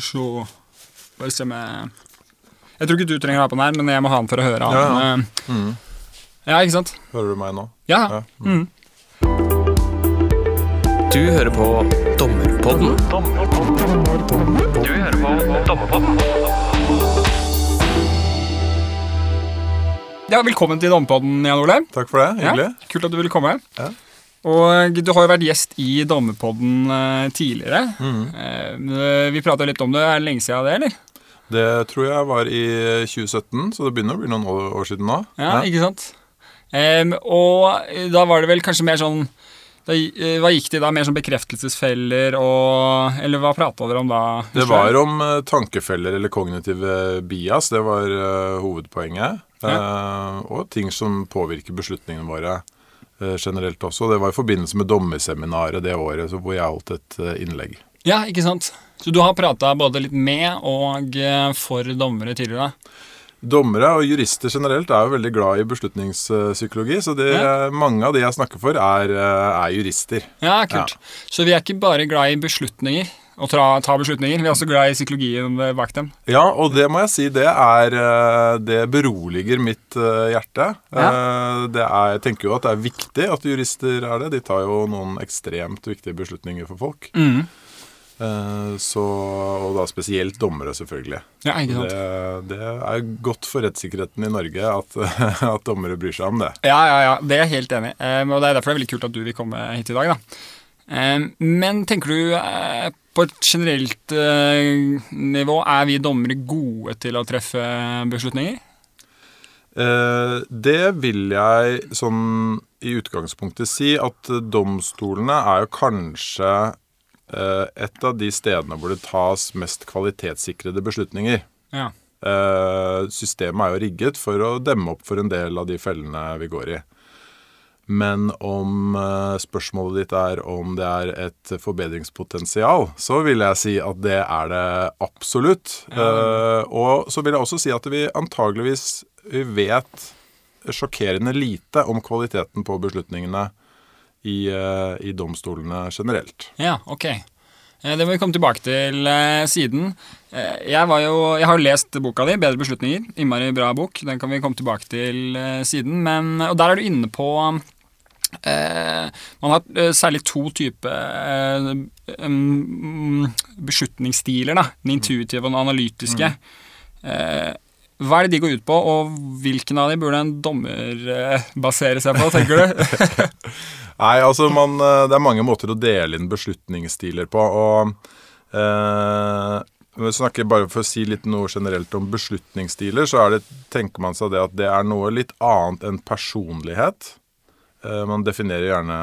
Så Bare se om jeg Jeg tror ikke du trenger å ha på den her, men jeg må ha den for å høre Ja, ja. han. eh, Mm. Ja, ikke sant? Hører du meg nå? Ja. Ja. Mm. Du hører på Dommerpodden. Du hører på Dommerpodden. ja velkommen til Dommerpodden, Jan Ole. Takk for det. Hyggelig. Ja, kult at du ville komme. Ja. Og du har jo vært gjest i Dommerpodden eh, tidligere. Mm. Eh, vi prata litt om det. Er det lenge siden det, eller? Det tror jeg var i 2017, så det begynner å bli noen år, siden nå. Ja, ikke sant? Um, og da var det vel kanskje mer sånn da, eh, Hva gikk det da? Mer sånn bekreftelsesfeller og Eller hva prata dere om da? Det var om eh, tankefeller eller kognitive bias. Det var uh, hovedpoenget. Eh, og ting som påvirker beslutningene våre eh, generelt også. Det var i forbindelse med dommerseminaret det året hvor jeg holdt et eh, innlegg. Ja, ikke sant? Så du har prata både litt med og eh, for dommere tidligere? Dommere og jurister generelt er jo veldig glad i beslutningspsykologi, så det, mange av de jeg snakker for, er, eh, er jurister. Ja, kult. Så vi er ikke bare glad i beslutninger og ta, ta beslutninger, vi er også glad i psykologien eh, bak dem. Ja, og det må jeg si, det er eh, Det beroliger mitt eh, hjerte. Ja. Det er, jeg tenker jo at det er viktig at jurister er det. De tar jo noen ekstremt viktige beslutninger for folk. Mm. Eh, Så, og da spesielt dommere, selvfølgelig. Ja, ikke sant? Det, det er godt for rettssikkerheten i Norge at, at dommere bryr seg om det. Ja, ja, ja, det er jeg helt enig i. Og det er derfor det er veldig kult at du vil komme hit i dag. da. Men tenker du eh, på et generelt eh, nivå, er vi dommere gode til å treffe beslutninger? Eh, Det vil jeg sånn i utgangspunktet si at domstolene er jo kanskje eh, et av de stedene hvor det tas mest kvalitetssikrede beslutninger. Ja. Eh, Systemet er jo rigget for å demme opp for en del av de fellene vi går i. Men om eh, spørsmålet ditt er om det er et forbedringspotensial, så vil jeg si at det er det absolutt. Eh, og så vil jeg også si at vi antageligvis vet sjokkerende lite om kvaliteten på beslutningene i, eh, i domstolene generelt. Ja, ok. Det må vi komme tilbake til siden. Jeg, var jo, jeg har jo lest boka di, 'Bedre beslutninger'. Innmari bra bok. Den kan vi komme tilbake til siden. Men, og der er du inne på Man har eh, særlig to typer eh, beslutningsstiler. Da. Den intuitive og den analytiske. Eh, hva er det de går ut på, og hvilken av de burde en dommer eh, basere seg på, tenker du? Nei, altså man, eh, Det er mange måter å dele inn beslutningsstiler på. og eh, vi snakker bare For å si litt noe generelt om beslutningsstiler, så det, tenker man seg det at det er noe litt annet enn personlighet. Eh, man definerer gjerne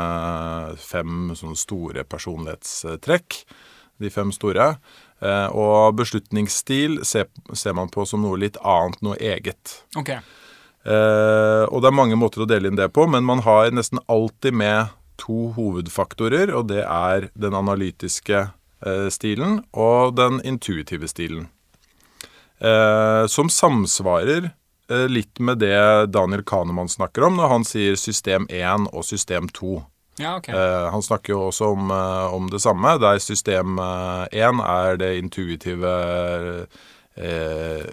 fem sånne store personlighetstrekk. De fem store. Eh, og beslutningsstil ser, ser man på som noe litt annet, noe eget. Ok. Eh, og det er mange måter å dele inn det på, men man har nesten alltid med to hovedfaktorer, og det er den analytiske eh, stilen og den intuitive stilen. Eh, som samsvarer litt med det Daniel Kahneman snakker om når han sier system 1 og system 2. Ja, ok. Eh, han snakker jo også om, eh, om det samme, der system 1 er det intuitive eh,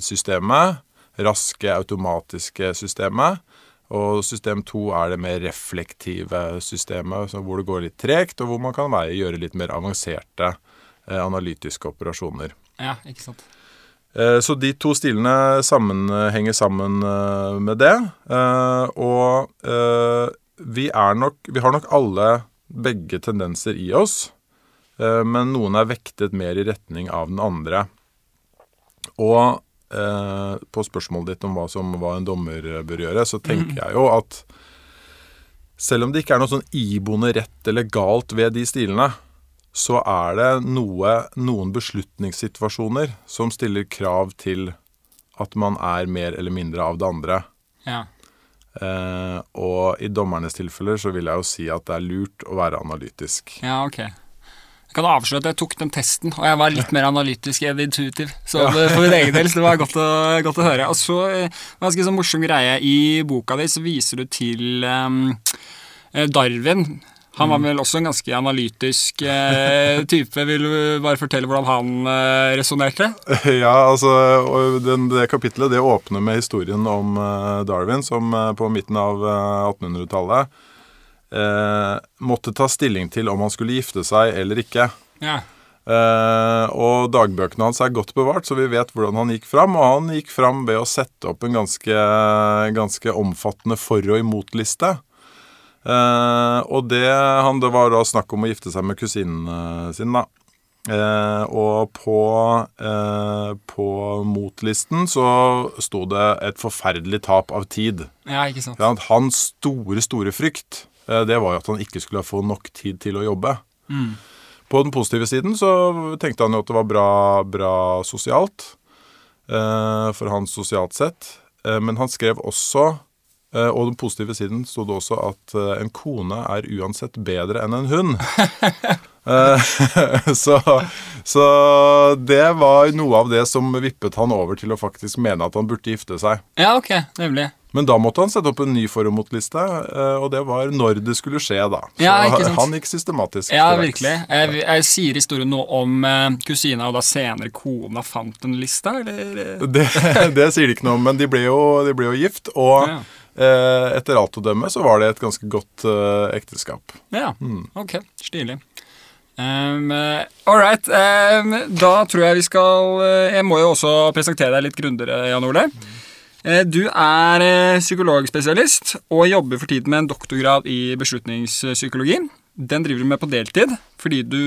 systemet, raske, automatiske systemet. Og system 2 er det mer reflektive systemet, hvor det går litt tregt, og hvor man kan veie, gjøre litt mer avanserte eh, analytiske operasjoner. Ja, ikke sant. Eh, Så de to stilene sammenhenger sammen eh, med det. Eh, Og eh, vi er nok Vi har nok alle begge tendenser i oss, eh, men noen er vektet mer i retning av den andre. Og eh, på spørsmålet ditt om hva, som, hva en dommer bør gjøre, så tenker jeg jo at selv om det ikke er noe sånn iboende rett eller galt ved de stilene, så er det noe, noen beslutningssituasjoner som stiller krav til at man er mer eller mindre av det andre. Ja. Eh, og i dommernes tilfeller så vil jeg jo si at det er lurt å være analytisk. Ja, ok. Jeg kan avsløre at jeg tok den testen, og jeg var litt mer analytisk enn intuitiv. Så det, for min egen del, så det var godt å, godt å høre. Og så, eh, ganske sånn morsom greie, i boka di så viser du til um, Darwin. Han var vel også en ganske analytisk eh, type. Vil du bare fortelle hvordan han eh, resonnerte? Ja, altså, den, Det kapitlet det åpner med historien om eh, Darwin, som eh, på midten av eh, 1800-tallet eh, måtte ta stilling til om han skulle gifte seg eller ikke. Ja. Eh, og dagbøkene hans er godt bevart, så vi vet hvordan han gikk fram. Og han gikk fram ved å sette opp en ganske, ganske omfattende for- og imot-liste. Eh, og det, han, det var da snakk om å gifte seg med kusinen eh, sin, da. Eh, og på, eh, på motlisten så sto det et forferdelig tap av tid. ja, ikke sant. Ja, hans store, store frykt, eh, det var jo at han ikke skulle få nok tid til å jobbe. På den positive siden så tenkte han jo at det var bra, bra sosialt. eh, for han sosialt sett. Men han skrev også, og den positive siden sto det også at eh, en kone er uansett bedre enn en hund. Eh, så, så det var noe av det som vippet han over til å faktisk mene at han burde gifte seg. Ja, ok, nemlig. Men da måtte han sette opp en ny for- og motliste, eh, og det var når det skulle skje, da. Så Ja, han gikk systematisk Ja, virkelig. Jeg, jeg sier historien nå om eh, kusina og da senere kona fant en liste, eller? Det, det sier de ikke noe om, men de ble jo, de ble jo gift, og Ja. Eh, etter alt å dømme så var det et ganske godt eh, ekteskap. Ja, ok. Stilig. Um, all right. Um, da tror jeg vi skal Jeg må jo også presentere deg litt grundigere, Jan Ole. Du er psykologspesialist og jobber for tiden med en doktorgrad i beslutningspsykologi. Den driver du med på deltid fordi du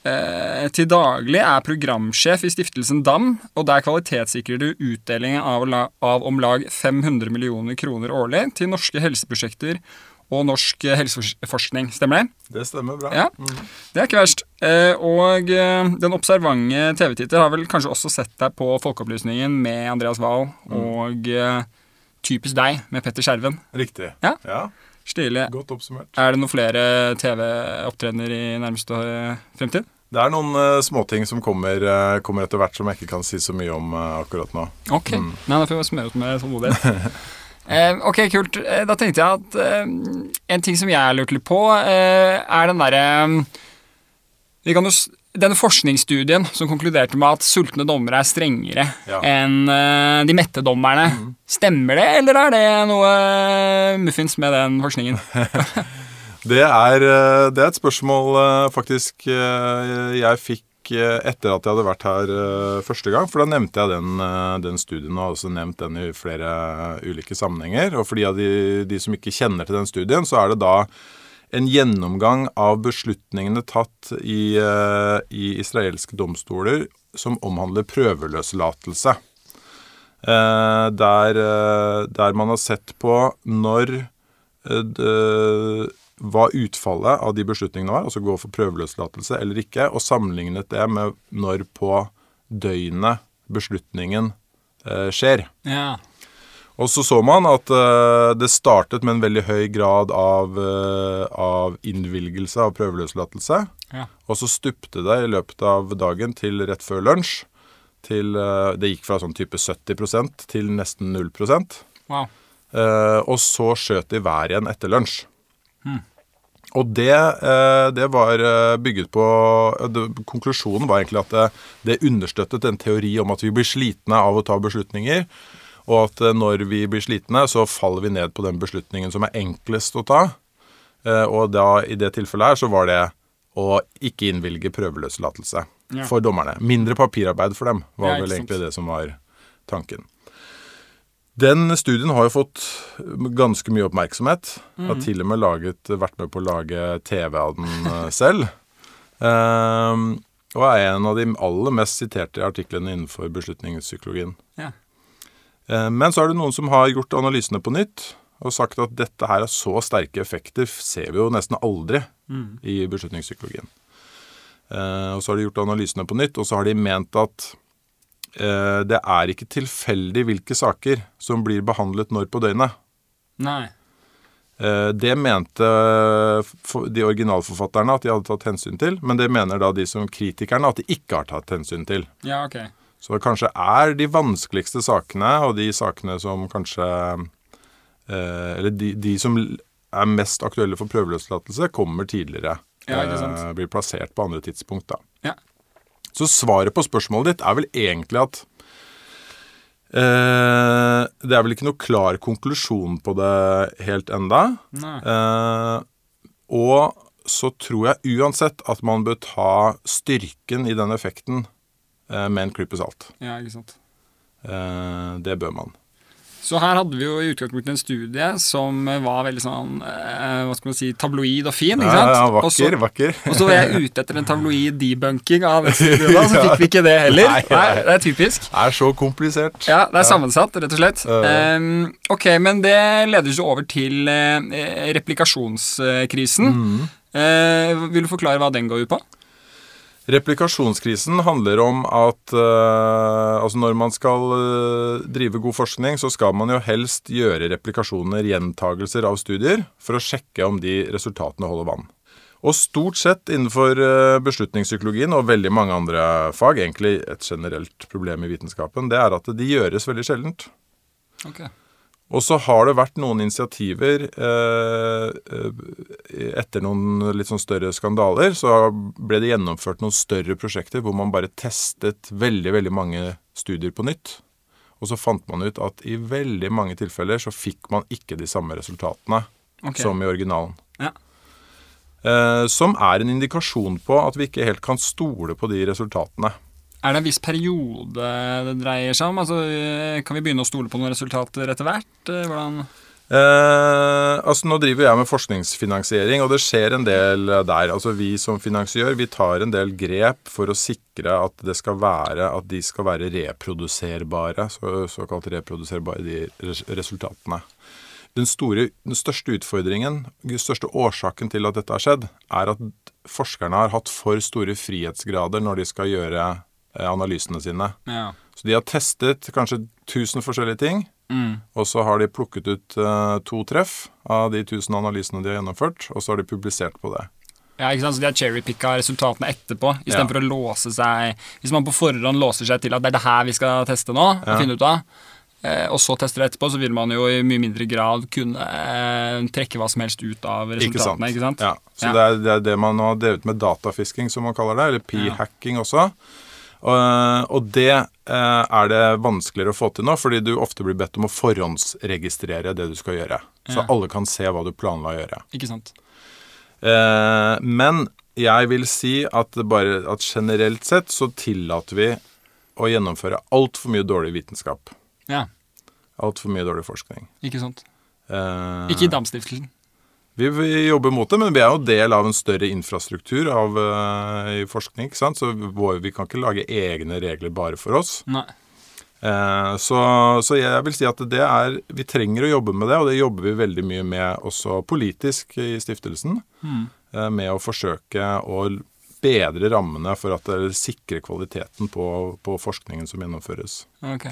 til daglig er programsjef i stiftelsen DAM, og der kvalitetssikrer du utdelingen av, av om lag 500 millioner kroner årlig til norske helseprosjekter og norsk eh, helseforskning. Stemmer det? Det stemmer bra. Ja, det er ikke verst. Eh, og eh, den observante TV-titter har vel kanskje også sett deg på Folkeopplysningen med Andreas Wahl og eh, Typisk deg med Petter Skjerven. Riktig. Ja. Stilig. Godt oppsummert. Er det noen flere TV-opptredener i nærmeste fremtid? Det er noen uh, småting som kommer, uh, kommer etter hvert som jeg ikke kan si så mye om uh, akkurat nå. Ok, Nei, da får vi smøre oss med tålmodighet. Eh, ok, kult. Da tenkte jeg at eh, en ting som jeg lurte litt på, eh, er den derre vi kan jo, Denne forskningsstudien som konkluderte med at sultne dommere er strengere Ja. enn uh, de mette dommerne. Stemmer det, eller er det noe eh, muffins med den forskningen? Det er, eh, det er et spørsmål faktisk jeg fikk etter at jeg hadde vært her første gang. For da nevnte jeg den, den studien, og har også nevnt den i flere ulike sammenhenger. Og for de, de som ikke kjenner til den studien, så er det da en gjennomgang av beslutningene tatt i, eh, i israelske domstoler som omhandler prøveløslatelse. Eh, der, eh, der man har sett på når det, hva utfallet av de beslutningene var, altså gå for prøveløslatelse eller ikke, og sammenlignet det med når på døgnet beslutningen skjer. Ja. Og så så man at uh, det startet med en veldig høy grad av, uh, av innvilgelse av prøveløslatelse. Ja. Og så stupte det i løpet av dagen til rett før lunsj. Til, uh, det gikk fra sånn type 70% til nesten 0 Wow. Og så skjøt de hver igjen etter lunsj. Og det, det var bygget på det, Konklusjonen var egentlig at det, det understøttet en teori om at vi blir slitne av å ta beslutninger. Og at eh, når vi blir slitne, så faller vi ned på den beslutningen som er enklest å ta. Eh, og da i det tilfellet her så var det å ikke innvilge prøveløslatelse Ja. for dommerne. Mindre papirarbeid for dem, var Ja, vel egentlig det som var tanken. Den studien har jo fått ganske mye oppmerksomhet. Har Mhm. til og med laget, vært med på å lage TV av den eh, selv. Um, og er en av de aller mest siterte artiklene innenfor beslutningspsykologien. Ja. Eh, Men så er det noen som har gjort analysene på nytt og sagt at dette her er så sterke effekter ser vi jo nesten aldri i beslutningspsykologien. Eh, og så har de gjort analysene på nytt, og så har de ment at eh, det er ikke tilfeldig hvilke saker som blir behandlet når på døgnet. Nei. Eh, Det mente de originalforfatterne at de hadde tatt hensyn til, men det mener da de som kritikerne at de ikke har tatt hensyn til. Ja, ok. Så det kanskje er de vanskeligste sakene, og de sakene som kanskje eh, Eller de, de som er mest aktuelle for prøveløslatelse, kommer tidligere. Ja. Eh, blir plassert på andre tidspunkt, da. Ja. Så svaret på spørsmålet ditt er vel egentlig at eh, Det er vel ikke noe klar konklusjon på det helt enda. Eh, og så tror jeg uansett at man bør ta styrken i den effekten med en klype salt. Ja, ikke sant. Eh, det bør man. Så her hadde vi jo i utgangspunktet en studie som var veldig sånn eh, Hva skal man si tabloid og fin. ikke sant? ja, ja vakker, vakker, vakker. Og så var jeg ute etter en tabloid debunking av den studien, da, så fikk vi ikke det heller. Nei, Nei, nei. Det er typisk. Det er så komplisert. Ja, det er sammensatt, rett og slett. Ja. Um, ok, men det leder jo over til uh, replikasjonskrisen. Mm. Uh, vil du forklare hva den går ut på? Replikasjonskrisen handler om at uh, altså når man skal uh, drive god forskning, så skal man jo helst gjøre replikasjoner, gjentagelser av studier, for å sjekke om de resultatene holder vann. Og stort sett innenfor eh, beslutningspsykologien og veldig mange andre fag, egentlig et generelt problem i vitenskapen, det er at de gjøres veldig sjeldent. Ok. Og så har det vært noen initiativer eh, eh, etter noen litt sånn større skandaler. Så ble det gjennomført noen større prosjekter hvor man bare testet veldig, veldig mange studier på nytt. Og så fant man ut at i veldig mange tilfeller så fikk man ikke de samme resultatene okay. som i originalen. Ja. Eh, som er en indikasjon på at vi ikke helt kan stole på de resultatene. Er det en viss periode det dreier seg om? Altså, eh, kan vi begynne å stole på noen resultater etter hvert? Eh, Hvordan Eh, altså Nå driver jeg med forskningsfinansiering, og det skjer en del der. Altså Vi som finansiør vi tar en del grep for å sikre at det skal være at de skal være reproduserbare. Så, såkalt reproduserbare, de resultatene. Den, store, den største utfordringen, den største årsaken til at dette har skjedd, er at forskerne har hatt for store frihetsgrader når de skal gjøre analysene sine. Ja. Så de har testet kanskje 1000 forskjellige ting. Mm. Og så har de plukket ut uh, to treff av de 1000 analysene de har gjennomført, og så har de publisert på det. Ja, ikke sant? Så De har cherrypicka resultatene etterpå, istedenfor Ja. for å låse seg Hvis man på forhånd låser seg til at det er det her vi skal teste nå, Ja. og finne ut av, eh, og så tester det etterpå, så vil man jo i mye mindre grad kunne eh, trekke hva som helst ut av resultatene. ikke sant? Ja, så Ja. Det, er, det er det man har drevet med datafisking, som man kaller det, eller p-hacking også. Og, det eh, er det vanskeligere å få til nå, fordi du ofte blir bedt om å forhåndsregistrere det du skal gjøre. Så Ja. alle kan se hva du planla å gjøre. Ikke sant? Eh, men jeg vil si at, bare, at generelt sett så tillater vi å gjennomføre altfor mye dårlig vitenskap. Ja, Altfor mye dårlig forskning. ikke sant. Eh, Ikke i Dam-stiftelsen. Vi, vi jobber mot det, men vi er jo del av en større infrastruktur av, uh, i forskning. ikke sant? Så vår, vi kan ikke lage egne regler bare for oss. Nei. Uh, så, så jeg vil si at det er Vi trenger å jobbe med det, og det jobber vi veldig mye med også politisk i stiftelsen. Mm. Uh, Med å forsøke å bedre rammene for at det sikrer kvaliteten på, på forskningen som gjennomføres. Ok.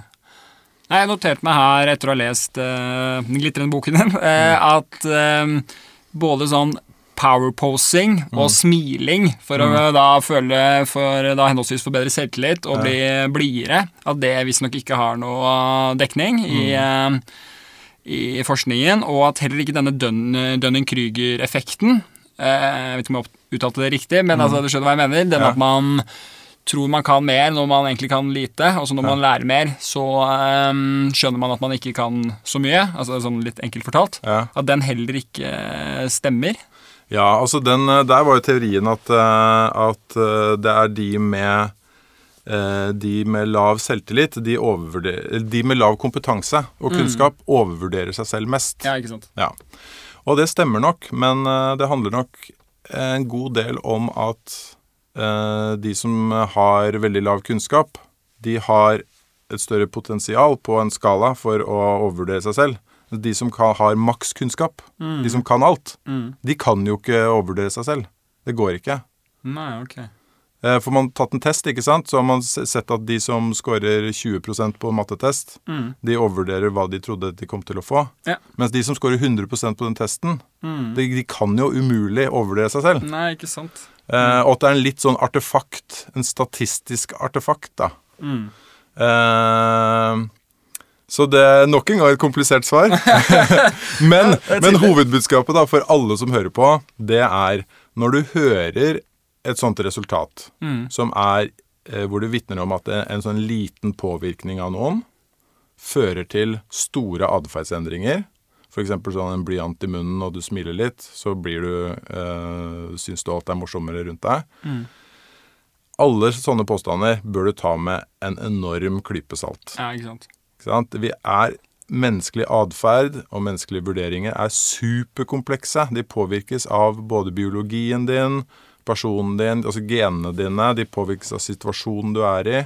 Jeg noterte meg her, etter å ha lest uh, den glitrende boken din, eh, at eh, både sånn powerposing og smiling for å da føle for da henholdsvis få bedre selvtillit og bli blidere, at det visstnok ikke har noe dekning i, eh, i forskningen, og at heller ikke denne Dun- Dunning-Krüger-effekten eh, Jeg vet ikke om jeg uttalte det riktig, men altså, du skjønner hva jeg mener? Den Ja. at man tror man kan mer når man egentlig kan lite. Og så når man lærer mer, så um, skjønner man at man ikke kan så mye. Altså sånn litt enkelt fortalt. Ja. At den heller ikke eh, stemmer. Ja, altså den, eh, Der var jo teorien at, eh, at det er de med de med lav selvtillit, de, de med lav kompetanse og kunnskap, overvurderer seg selv mest. Ja, ikke sant? Ja. Og det stemmer nok, men det handler nok en god del om at de som har veldig lav kunnskap, de har et større potensial på en skala for å overvurdere seg selv. De som kan, har maks kunnskap, de som kan alt, Mm. de kan jo ikke overvurdere seg selv. Det går ikke. Nei, ok. For Får man tatt en test, ikke sant, så har man sett at de som scorer 20% på mattetest, Mm. de overvurderer hva de trodde de kom til å få. Ja. Mens de som scorer 100% på den testen, Mm. de, de kan jo umulig overvurdere seg selv. Nei, ikke sant. Eh, og at det er en litt sånn artefakt, en statistisk artefakt, da. Mm. Uh, Så det er nok en gang et komplisert svar. men, men hovedbudskapet da for alle som hører på, det er når du hører et sånt resultat, som er uh, hvor det vitner om at en sånn liten påvirkning av noen fører til store atferdsendringer, f.eks. sånn en blyant i munnen og du smiler litt, så blir du eh, syns du alt er morsommere rundt deg. Alle sånne påstander bør du ta med en enorm klype salt. Ja, ikke sant. Ikke sant? Vi er Menneskelig atferd og menneskelige vurderinger er superkomplekse. De påvirkes av både biologien din, personen din, altså genene dine. De påvirkes av situasjonen du er i.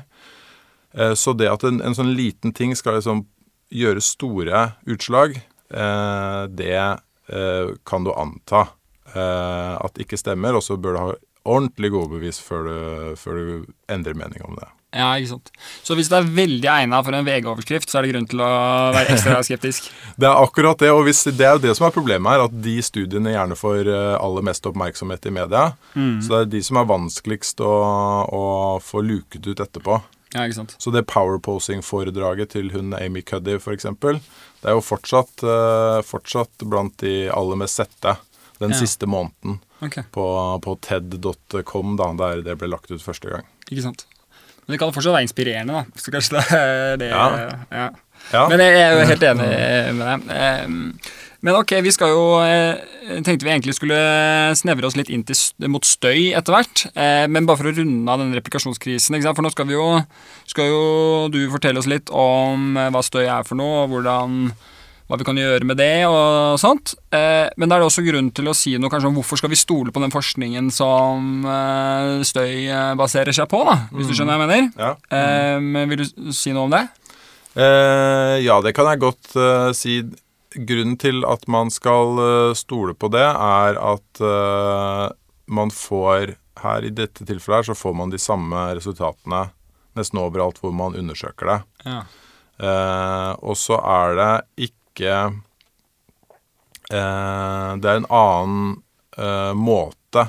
Eh, Så det at en, en sånn liten ting skal liksom gjøre store utslag, det eh, kan du anta eh, at ikke stemmer, og så bør du ha ordentlig gode bevis før du, før du endrer mening om det. Ja, ikke sant. Så hvis det er veldig egna for en VG-overskrift, så er det grunn til å være ekstra skeptisk. Det er akkurat det, og hvis, det er jo det som er problemet her, at de studiene gjerne får eh, aller mest oppmerksomhet i media. Så det er de som er vanskeligst å, å få luket ut etterpå. Ja, ikke sant. Så det powerposing-foredraget til hun Amy Cuddy f.eks., det er jo fortsatt, eh, fortsatt blant de aller mest sette den Ja. siste måneden okay. på, på ted.com, da, der det ble lagt ut første gang. ikke sant. Men det kan fortsatt være inspirerende, da. Så kanskje det er det Ja. ja. Ja. Men jeg er jo helt enig med deg. Men ok, vi skal jo eh, Tenkte vi egentlig skulle snevre oss litt inn til, mot støy etter hvert. Eh, Men bare for å runde av denne replikasjonskrisen, for nå skal vi jo Skal jo du fortelle oss litt om eh, hva støy er for noe, og hvordan hva vi kan gjøre med det og sånt. Men da er det også grunn til å si noe kanskje om hvorfor skal vi stole på den forskningen som støy baserer seg på, da, hvis du skjønner hva jeg mener. Ja. Men vil du si noe om det? Ja, det kan jeg godt si. Grunnen til at man skal eh, stole på det, er at eh, man får Her i dette tilfellet her, så får man de samme resultatene nesten overalt hvor man undersøker det. Ja. Eh, og så er det ikke eh, Det er en annen eh, måte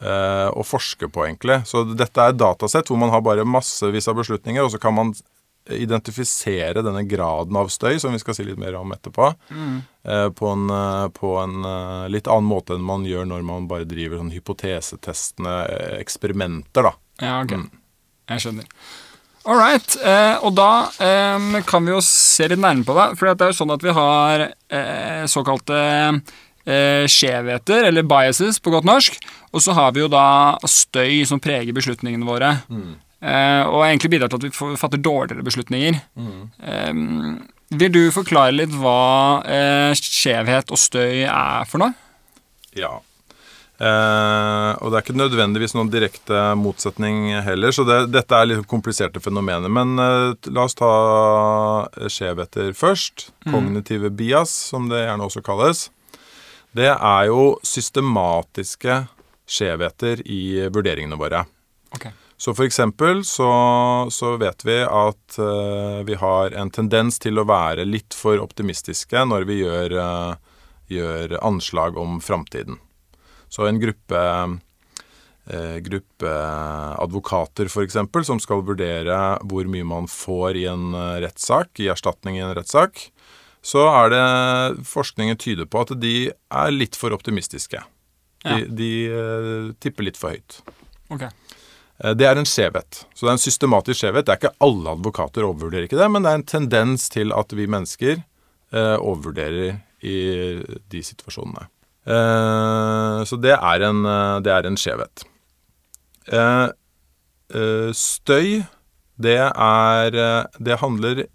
eh, å forske på, egentlig. Så dette er et datasett hvor man har bare massevis av beslutninger, og så kan man identifisere denne graden av støy, som vi skal si litt mer om etterpå, mm. på en, eh, på en eh, litt annen måte enn man gjør når man bare driver sånn hypotesetestende eksperimenter, da. Ja, ok. Jeg skjønner. All right. Eh, og da eh, kan vi jo se litt nærmere på det. For det er jo sånn at vi har eh, såkalte eh, skjevheter, eller biases på godt norsk. Og så har vi jo da støy som preger beslutningene våre. Eh, og egentlig bidrar til at vi fatter dårligere beslutninger. Eh, vil du forklare litt hva eh, skjevhet og støy er for noe? Ja. Eh, og det er ikke nødvendigvis noen direkte motsetning heller, så det, dette er litt kompliserte fenomener. Men eh, la oss ta eh, skjevheter først. Kognitive bias, som det gjerne også kalles. Det er jo systematiske skjevheter i vurderingene våre. Ok. Så for eksempel så, så vet vi at uh, vi har en tendens til å være litt for optimistiske når vi gjør, uh, gjør anslag om framtiden. Så en gruppe, uh, gruppe advokater eksempel, som skal vurdere hvor mye man får i en rettssak, i erstatning i en rettssak, så er det forskningen tyder på at de er litt for optimistiske. De, Ja. de tipper litt for høyt. Ok. Eh, Det er en skjevhet. Så det er en systematisk skjevhet. Det er ikke alle advokater overvurderer ikke det, men det er en tendens til at vi mennesker eh, overvurderer i de situasjonene. Eh, så det er en, det er en skjevhet. Støy, det er Det handler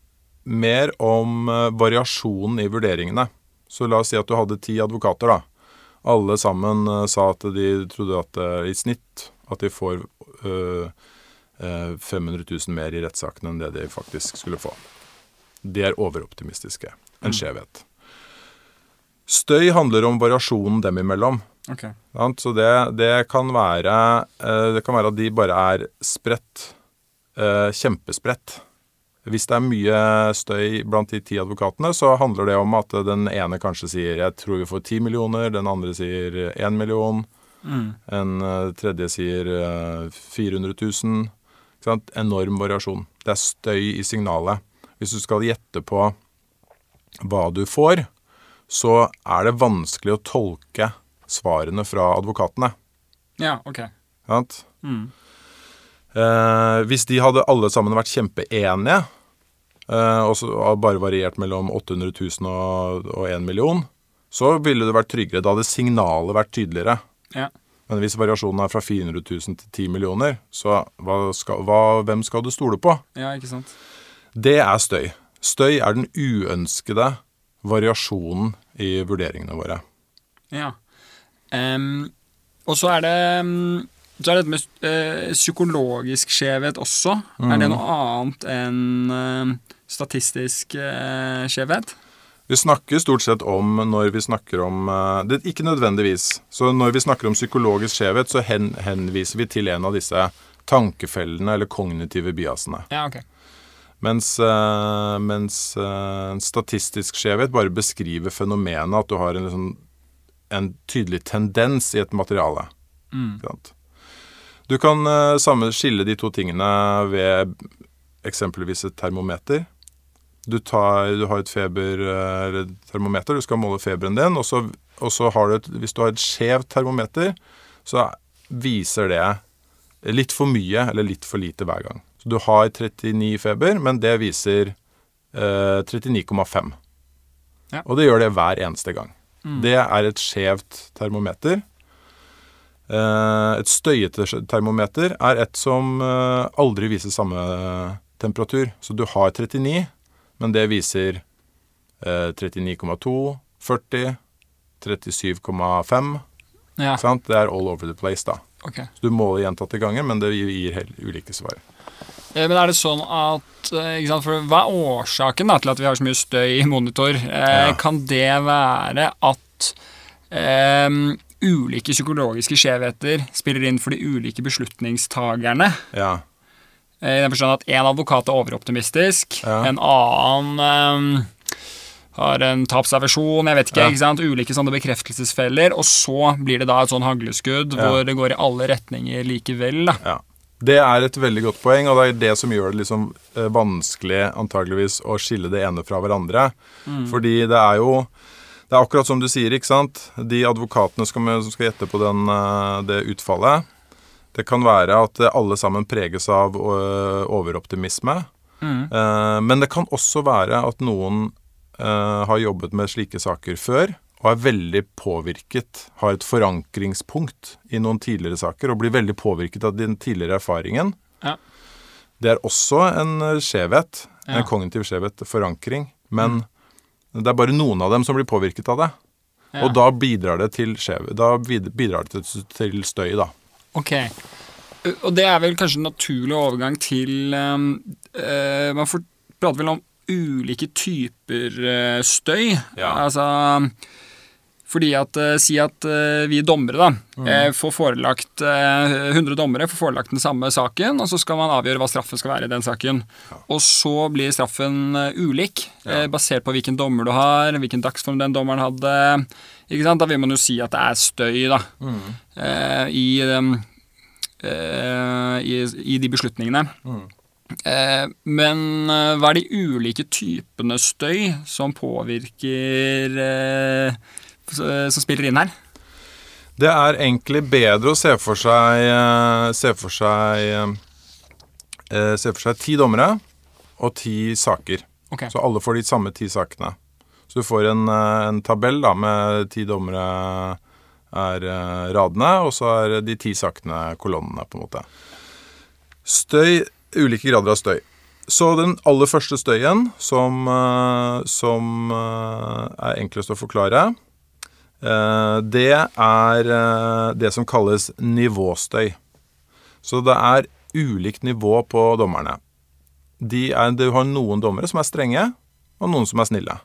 mer om variasjonen i vurderingene. Så la oss si at du hadde ti advokater, da. Alle sammen sa at de trodde at i snitt at de får 500 000 mer i rettssakene enn det de faktisk skulle få. De er overoptimistiske. En skjevhet. Støy handler om variasjonen dem imellom. Okay. Så det, det, kan være, eh, det kan være at de bare er spredt. eh, kjempespredt. Hvis det er mye støy blant de ti advokatene, så handler det om at den ene kanskje sier 'jeg tror vi får ti millioner', den andre sier 'én million'. En eh, tredje sier eh, 400 000. Ikke sant? Enorm variasjon. Det er støy i signalet. hvis du skal gjette på hva du får, så er det vanskelig å tolke svarene fra advokatene. Ja, ok. Sant? Mm. Eh, hvis de hadde alle sammen vært kjempeenige, eh, og så og bare variert mellom 800 000 og, og 1 million, så ville det vært tryggere. Da hadde signalet vært tydeligere. Ja. Men hvis variasjonen er fra 400 000 til 10 millioner, så hva skal, hva, hvem skal du stole på? ja, ikke sant. Det er støy. Støy er den uønskede variasjonen i vurderingene våre. Ja. Um, og så er det um så er det dette med eh, psykologisk skjevhet også. Er det noe annet enn em, statistisk eh, skjevhet? Vi snakker stort sett om når vi snakker om eh, det, Ikke nødvendigvis. Så når vi snakker om psykologisk skjevhet, så hen, henviser vi til en av disse tankefellene eller kognitive biasene. Ja, ok. Mens, eh, mens eh, statistisk skjevhet bare beskriver fenomenet at du har en, liksom, en tydelig tendens i et materiale. Mm. Du kan samme skille de to tingene ved eksempelvis et termometer. Du, tar, du har et feber, eh, du skal måle feberen din, og så, og så har du et, hvis du har et skjevt termometer, så viser det litt for mye eller litt for lite hver gang. Så du har 39 feber, men det viser eh, 39,5. Ja. Og det gjør det hver eneste gang. Det er et skjevt termometer. Eh, et støyete termometer er et som eh, aldri viser samme temperatur. Så du har 39, men det viser eh, 39,2, 40, 37,5. Ja, Sant? Det er all over the place, da. Okay. Så du måler gjentatte ganger, men det gir helt ulike svar. Eh, Men er det sånn at eh, sant, Hva er årsaken da, til at vi har så mye støy i monitor? Eh, Ja. Kan det være at eh, ulike psykologiske skjevheter spiller inn for de ulike beslutningstagerne? Ja. Eh, I den forstand at en advokat er overoptimistisk, Ja. en annen um, har en tapsaversjon, jeg vet ikke, Ja. ikke sant? ulike sånne bekreftelsesfeller, og så blir det da et sånn hagleskudd Ja. hvor det går i alle retninger likevel. da. Ja. Det er et veldig godt poeng, og det er det som gjør det liksom eh, vanskelig antageligvis å skille det ene fra hverandre. Fordi det er jo Det er akkurat som du sier, ikke sant. De advokatene som skal, gjette på den, det utfallet, det kan være at alle sammen preges av eh, overoptimisme. Mm. Eh, Men det kan også være at noen eh, har jobbet med slike saker før og er veldig påvirket, har et forankringspunkt i noen tidligere saker og blir veldig påvirket av den tidligere erfaringen. Ja. Det er også en skjevhet, skjevhet, Ja. en kognitiv skjevhet, forankring. Men det er bare noen av dem som blir påvirket av det. Ja. Og da bidrar det til skjev, da bidrar det til støy, da. Ok. Uh, Og det er vel kanskje en naturlig overgang til uh, Man får, prater vel om ulike typer uh, støy. Ja. Altså fordi at Si at vi dommere da eh, får forelagt uh, 100 dommere får forelagt den samme saken, og så skal man avgjøre hva straffen skal være i den saken. Og så blir straffen ulik, eh, basert på hvilken dommer du har, hvilken dagsform den dommeren hadde. Ikke sant? Da vil man jo si at det er støy da, eh, i um, eh, i, i de beslutningene. Eh, men eh, hva er de ulike typene støy som påvirker eh, Som spiller inn her? Det er egentlig bedre å se for seg eh, Se for seg eh, Se for seg ti dommere og ti saker. Okay. Så alle får de samme ti sakene. Så du får en, eh, en tabell da, med ti dommere er eh, radene, og så er de ti sakene kolonnene, på en måte. Støy Ulike grader av støy. Så den aller første støyen, som, eh, som er enklest å forklare, det er det som kalles nivåstøy. Så det er ulikt nivå på dommerne. De er, du har noen dommere som er strenge, og noen som er snille.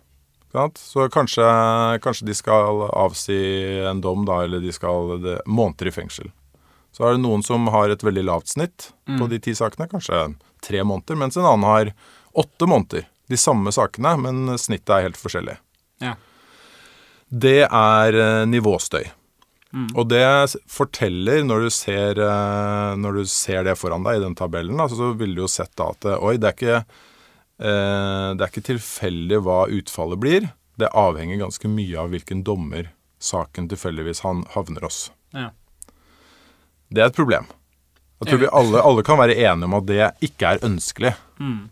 Så kanskje, kanskje de skal avsi en dom, da, eller de skal det, måneder i fengsel. Så er det noen som har et veldig lavt snitt på de ti sakene, kanskje tre måneder, mens en annen har åtte måneder. De samme sakene, men snittet er helt forskjellig. Ja. Det er nivåstøy. nivåstøy. Og det forteller, når du, ser, eh, når du ser det foran deg i den tabellen, altså, så ville du jo sett da at eh, oi, det er ikke eh, Det er ikke tilfeldig hva utfallet blir. Det avhenger ganske mye av hvilken dommer saken tilfeldigvis han havner hos. Ja. Det er et problem. Jeg tror vi alle, alle kan være enige om at det ikke er ønskelig. Mm.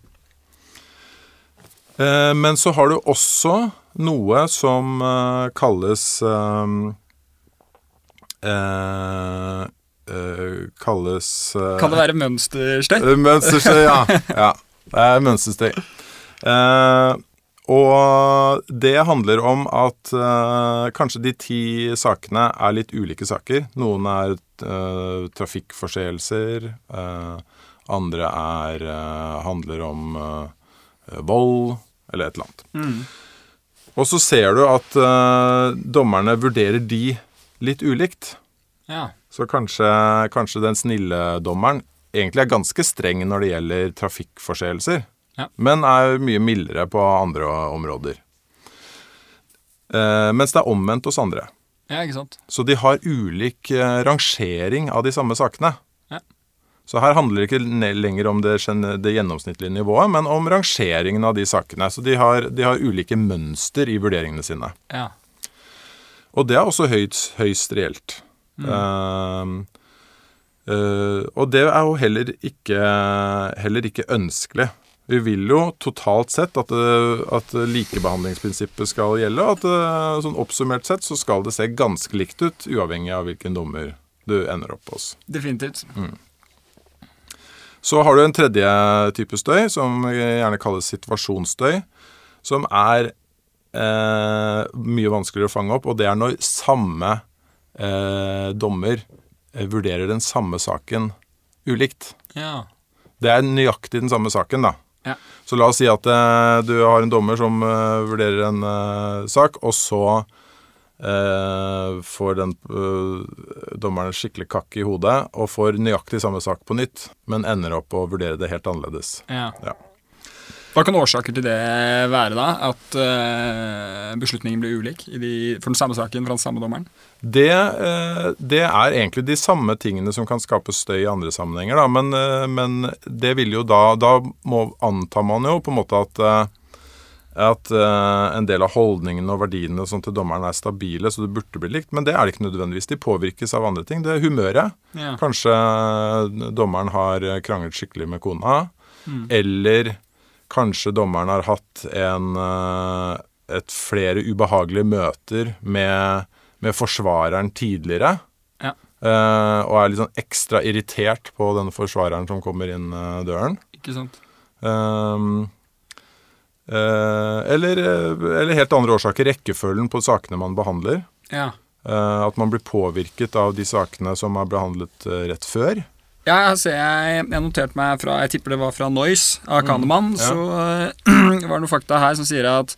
Eh, men så har du også noe som eh, kalles eh, eh, eh, Kalles eh, Kan det være mønsterstøy? Eh, Mønsterstøy, ja. ja. Det er mønstersteg. Uh, og det handler om at uh, kanskje de ti sakene er litt ulike saker. Noen er uh, trafikkforseelser. andre er, handler om vold, eller et eller annet. Mm. Og så ser du at dommerne vurderer de litt ulikt. Ja. Så kanskje, kanskje den snille dommeren egentlig er ganske streng når det gjelder trafikkforseelser, Ja. men er mye mildere på andre områder. Eh, mens det er omvendt hos andre. ja, ikke sant. Så de har ulik eh, rangering av de samme sakene. Ja. Så her handler det ikke lenger om det, det gjennomsnittlige nivået, men om rangeringen av de sakene. Så de har, de har ulike mønster i vurderingene sine. Ja. Og det er også høyst, høyst reelt. Ehm, eh, og det er jo heller ikke, heller ikke ønskelig. Vi vil jo totalt sett at, at likebehandlingsprinsippet skal gjelde. At sånn oppsummert sett så skal det se ganske likt ut, uavhengig av hvilken dommer du ender opp hos. Definitivt. Så har du en tredje type støy, som gjerne kalles situasjonsstøy, som er eh, mye vanskeligere å fange opp, og det er når samme eh, dommer eh, vurderer den samme saken ulikt. Ja. Det er nøyaktig den samme saken, da. Ja. Så la oss si at eh, du har en dommer som eh, vurderer en eh, sak, og så eh, får den eh, dommeren skikkelig kakk i hodet og får nøyaktig samme sak på nytt, men ender opp å vurdere det helt annerledes. ja. Ja. Hva kan årsaker til det være, da? At uh, beslutningen blir ulik i de, for den samme saken fra den samme dommeren? Det, uh, det er egentlig de samme tingene som kan skape støy i andre sammenhenger, da. Men, uh, men det vil jo da Da må, antar man jo på en måte at at en del av holdningene og verdiene og til dommeren er stabile, så det burde bli likt. Men det er det ikke nødvendigvis. De påvirkes av andre ting. Det er humøret. Ja. Kanskje dommeren har kranglet skikkelig med kona. Eller kanskje dommeren har hatt en, eh, et flere ubehagelige møter med, med forsvareren tidligere. Ja. Uh, og er litt sånn ekstra irritert på denne forsvareren som kommer inn uh, døren. Ikke sant? Uh, eller, eller helt andre årsaker. Rekkefølgen på sakene man behandler. Ja. At man blir påvirket av de sakene som er behandlet eh, rett før. Ja, jeg jeg, jeg noterte meg fra Jeg tipper det var fra Noise av Kahneman. Mm, ja. Så uh, var det noen fakta her som sier at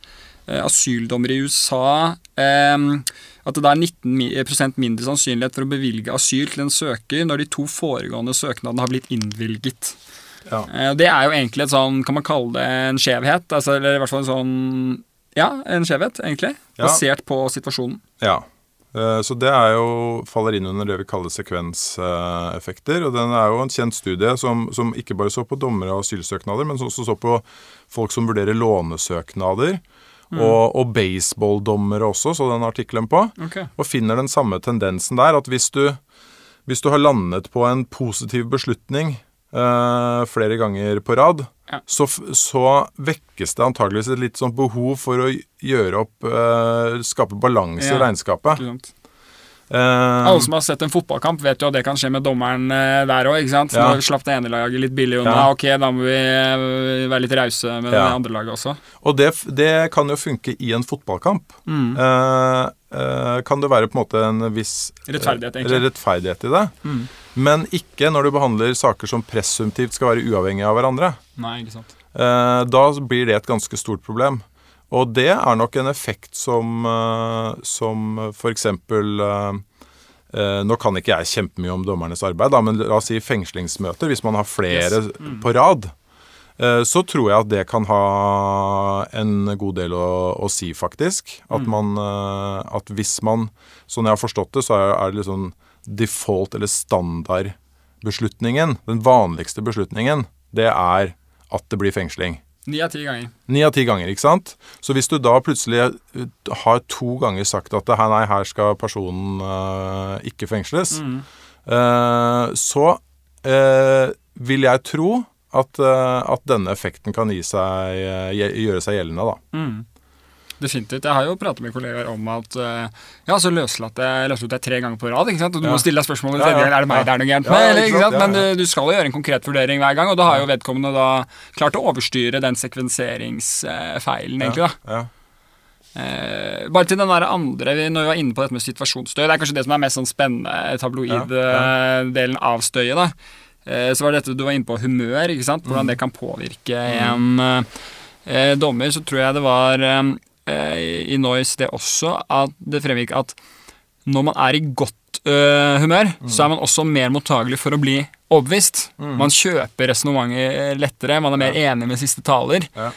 uh, asyldommere i USA um, At det er 19 prosent mindre sannsynlighet for å bevilge asyl til en søker når de to foregående søknadene har blitt innvilget. Ja. Uh, det er jo egentlig et sånn Kan man kalle det en skjevhet? Altså, eller i hvert fall en sånn Ja, en skjevhet, egentlig. Ja. Basert på situasjonen. Ja. Eh, Så det er jo, faller inn under det vi kaller sekvenseffekter. Og den er jo en kjent studie som, som ikke bare så på dommere og asylsøknader, men som også så på folk som vurderer lånesøknader. Og, og baseballdommere også, så den artikkelen på. Okay. Og finner den samme tendensen der, at hvis du, hvis du har landet på en positiv beslutning eh, flere ganger på rad, Ja. så, så vekkes det antageligvis et litt sånn behov for å gjøre opp uh, Skape balanse Ja. i regnskapet. Eh, Alle som har sett en fotballkamp, vet jo at det kan skje med dommeren der òg. Ja. Nå slapp det ene laget litt billig unna. Ja. Ok, da må vi være litt rause med det andre laget også. og det, det kan jo funke i en fotballkamp. Mm. Eh, eh, kan det være på en måte en viss Rettferdighet, rettferdighet i det. Mm. Men ikke når du behandler saker som presumptivt skal være uavhengige av hverandre. Nei, ikke sant. Eh, da blir det et ganske stort problem. Og det er nok en effekt som, som f.eks. Eh, nå kan ikke jeg kjempemye om dommernes arbeid, men la oss si fengslingsmøter. Hvis man har flere Yes. Mm. på rad, eh, så tror jeg at det kan ha en god del å, å si, faktisk. At Mm. man eh, At hvis man Sånn jeg har forstått det, så er, det liksom default eller standardbeslutningen, den vanligste beslutningen, det er at det blir fengsling. Ni av ti ganger. Ni av ti ganger, ikke sant? Så hvis du da plutselig eh, har to ganger sagt at her, nei, her skal personen uh, ikke fengsles, Mm. uh, så uh, vil jeg tro at, eh, at denne effekten kan seg, eh, gjøre seg gjeldende, da. Mm. Definitivt. Jeg har jo pratet med kollegaer om at eh, ja, så løslatt jeg, løslatt jeg tre ganger på rad. ikke sant? Og du Ja. må stille deg spørsmålet Ja, ja, er det meg ja. det er noe gærent med. ja, ikke sant? Men Ja, ja. du, du skal jo gjøre en konkret vurdering hver gang, og da har jo vedkommende da klart å overstyre den sekvenseringsfeilen, egentlig. da. Ja. Eh, bare til den der andre, når vi var inne på dette med situasjonsstøy, det er kanskje det som er mest sånn spennende tabloid-delen av støyet. da. Eh, så var det dette du var inne på, humør, ikke sant? hvordan det kan påvirke en eh, dommer. Så tror jeg det var eh, i Noise det også at det fremgikk at når man er i godt eh, humør, så er man også mer mottagelig for å bli overbevist. Man kjøper resonnementet lettere, man er mer enig med siste taler. Ja.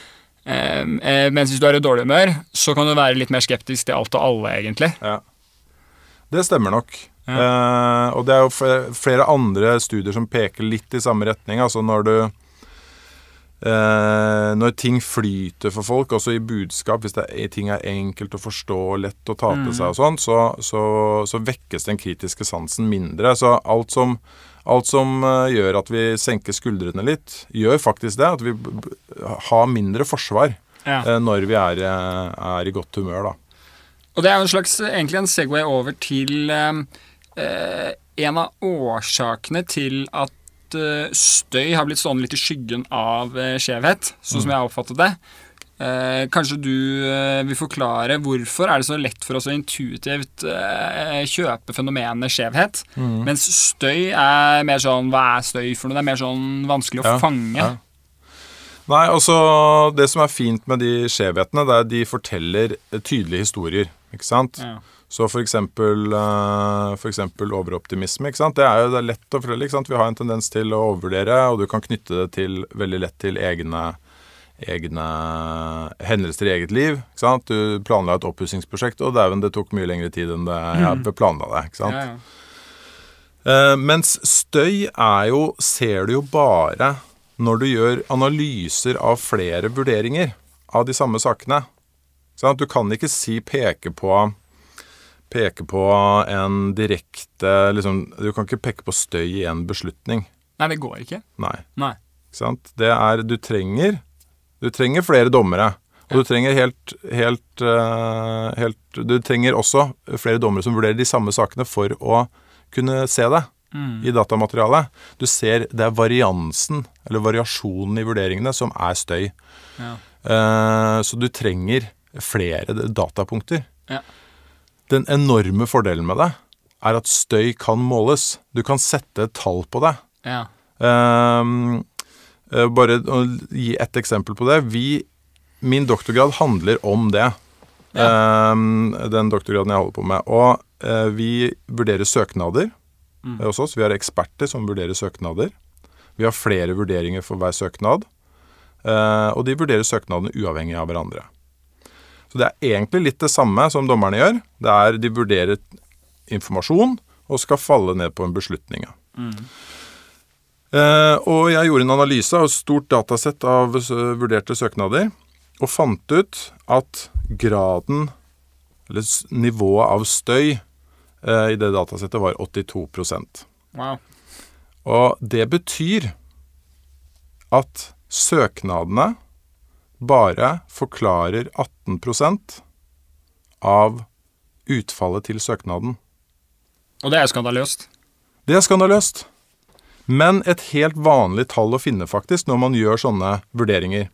Eh, eh, mens hvis du er i dårlig humør, så kan du være litt mer skeptisk til alt og alle, egentlig. Ja. Det stemmer nok. Eh, og det er jo flere andre studier som peker litt i samme retning. Altså når du eh, Når ting flyter for folk, også i budskap, hvis det er, ting er enkelt å forstå, og lett å ta til seg og sånn, så, så, så vekkes den kritiske sansen mindre. Så alt som, alt som eh, gjør at vi senker skuldrene litt, gjør faktisk det. At vi har mindre forsvar Ja. eh, når vi er, er i godt humør, da. Og det er jo en slags, egentlig en segway over til eh, eh, en av årsakene til at eh, støy har blitt stående litt i skyggen av eh, skjevhet, sånn som jeg har oppfattet det. Eh, kanskje du eh, vil forklare hvorfor er det så lett for oss å intuitivt eh, kjøpe fenomenet skjevhet, mens støy er mer sånn Hva er støy for noe? Det er mer sånn vanskelig å Ja, fange. ja. Nei, altså Det som er fint med de skjevhetene, det er at de forteller tydelige historier. Ikke sant? Ja. Så for eksempel, eh, for eksempel overoptimisme. Det er jo det er lett å fortelle. Vi har en tendens til å overvurdere, og du kan knytte det til, veldig lett til egne, egne hendelser i eget liv. Du planla et oppussingsprosjekt, og dæven, det tok mye lengre tid enn det jeg planla det. Ikke sant? Ja, ja. Eh, mens støy er jo, ser du jo bare når du gjør analyser av flere vurderinger av de samme sakene. Du kan ikke si peke på Peke på en direkte liksom, Du kan ikke peke på støy i en beslutning. Nei, det går ikke. Nei. Nei. Ikke sant? Det er Du trenger Du trenger flere dommere. Og du trenger helt, helt, eh, helt Du trenger også flere dommere som vurderer de samme sakene for å kunne se det i datamaterialet. Du ser det er variansen, eller variasjonen i vurderingene, som er støy. Ja. Uh, så du trenger flere datapunkter. Ja. Den enorme fordelen med det er at støy kan måles. Du kan sette et tall på det. Ja. Um, eh, bare å gi ett eksempel på det. Vi, min doktorgrad handler om det. Ehm, den doktorgraden jeg holder på med. Og uh, vi vurderer søknader mm. hos oss. Vi har eksperter som vurderer søknader. Vi har flere vurderinger for hver søknad. Uh, og de vurderer søknadene uavhengig av hverandre. Så det er egentlig litt det samme som dommerne gjør. Det er De vurderer informasjon og skal falle ned på en beslutning. Mm. Eh, og jeg gjorde en analyse av et stort datasett av vurderte søknader, og fant ut at graden, eller nivået av støy eh, i det datasettet var 82 Wow. Og det betyr at søknadene bare forklarer 18% av utfallet til søknaden. Og det er skandaløst. Det er skandaløst. Men et helt vanlig tall å finne, faktisk, når man gjør sånne vurderinger.